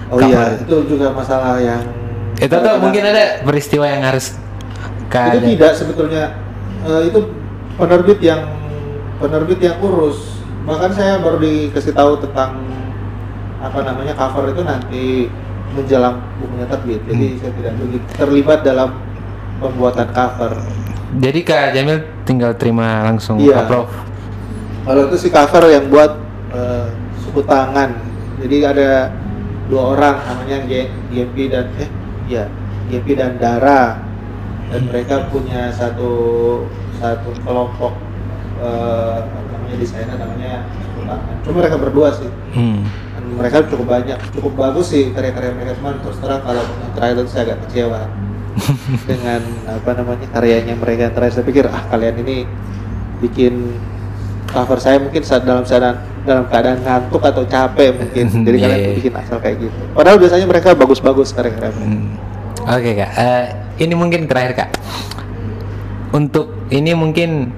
oh iya itu juga masalah yang Itu tuh kadang-kadang- mungkin ada peristiwa yang harus kak itu tidak sebetulnya Eh, itu penerbit yang penerbit yang urus bahkan saya baru dikasih tahu tentang apa namanya cover itu nanti menjelang bukunya terbit jadi Hmm. saya tidak terlibat dalam pembuatan cover Jadi kak Jamil tinggal terima langsung Iya. approve. kalau itu si cover yang buat eh, suku tangan jadi ada dua orang namanya G- GMP dan eh ya GMP dan Dara dan mereka punya satu satu kelompok apa namanya desainer namanya suku tangan cuma mereka berdua sih Hmm. Mereka cukup banyak cukup bagus sih karya-karya mereka cuman terus terang kalau itu saya agak kecewa dengan apa namanya karyanya mereka terakhir saya pikir ah kalian ini bikin cover saya mungkin saat dalam keadaan dalam keadaan ngantuk atau capek mungkin jadi Iya, kalian iya. bikin asal kayak gitu padahal biasanya mereka bagus-bagus karya-karya mereka Hmm. Oke kak, Eh, ini mungkin terakhir kak. Untuk ini mungkin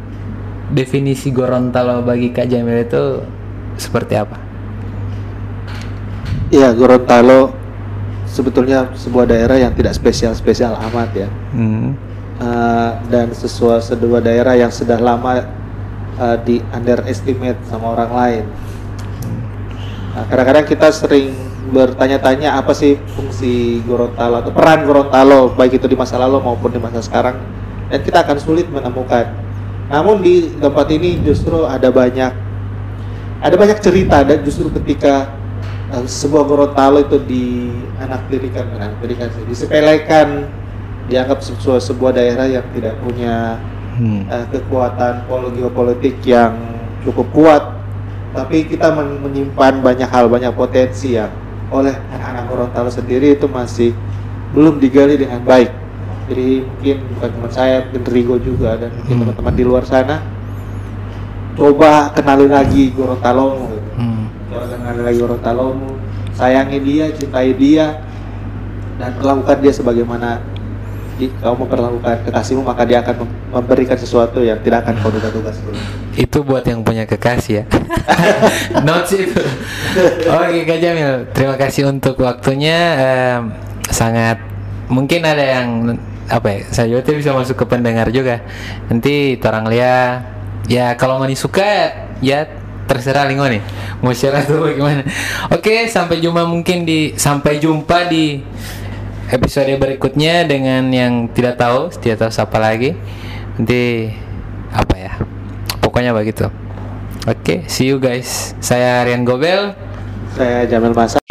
definisi Gorontalo bagi kak Jamil itu seperti apa? Iya Gorontalo sebetulnya sebuah daerah yang tidak spesial-spesial amat ya Hmm. Eh, dan sesuatu sebuah daerah yang sudah lama eh, di underestimate sama orang lain. Nah, kadang-kadang kita sering bertanya-tanya apa sih fungsi Gorontalo atau peran Gorontalo baik itu di masa lalu maupun di masa sekarang dan kita akan sulit menemukan. Namun di tempat ini justru ada banyak ada banyak cerita dan justru ketika eh, sebuah Gorontalo itu di anak tirikan, anak tirikan sih, disepelekan, dianggap sebuah sebuah daerah yang tidak punya Hmm. eh, kekuatan pol- geopolitik yang cukup kuat, tapi kita men- menyimpan banyak hal, banyak potensi yang oleh anak-anak Gorontalo sendiri itu masih belum digali dengan baik. Jadi mungkin bukan cuma saya, mungkin Rigo juga dan mungkin Hmm. teman-teman di luar sana coba kenali lagi Gorontalomu. Gorontalomu, sayangi dia, cintai dia, dan perlakukan dia sebagaimana kau memperlakukan kekasihmu maka dia akan mem- memberikan sesuatu yang tidak akan kau duga-duga. Itu buat yang punya kekasih ya. Notes itu. Oke Kak Jamil, terima kasih untuk waktunya. Em, sangat mungkin ada yang apa ya? Saya juga bisa masuk ke pendengar juga. Nanti orang lihat ya kalau nggak suka ya terserah lingo nih mau share atau bagaimana. Oke, sampai jumpa mungkin di sampai jumpa di episode berikutnya dengan yang tidak tahu, tidak tahu siapa lagi. Nanti apa ya? Pokoknya begitu. Oke, see you guys. Saya Rian Gobel. Saya Jamil Masa.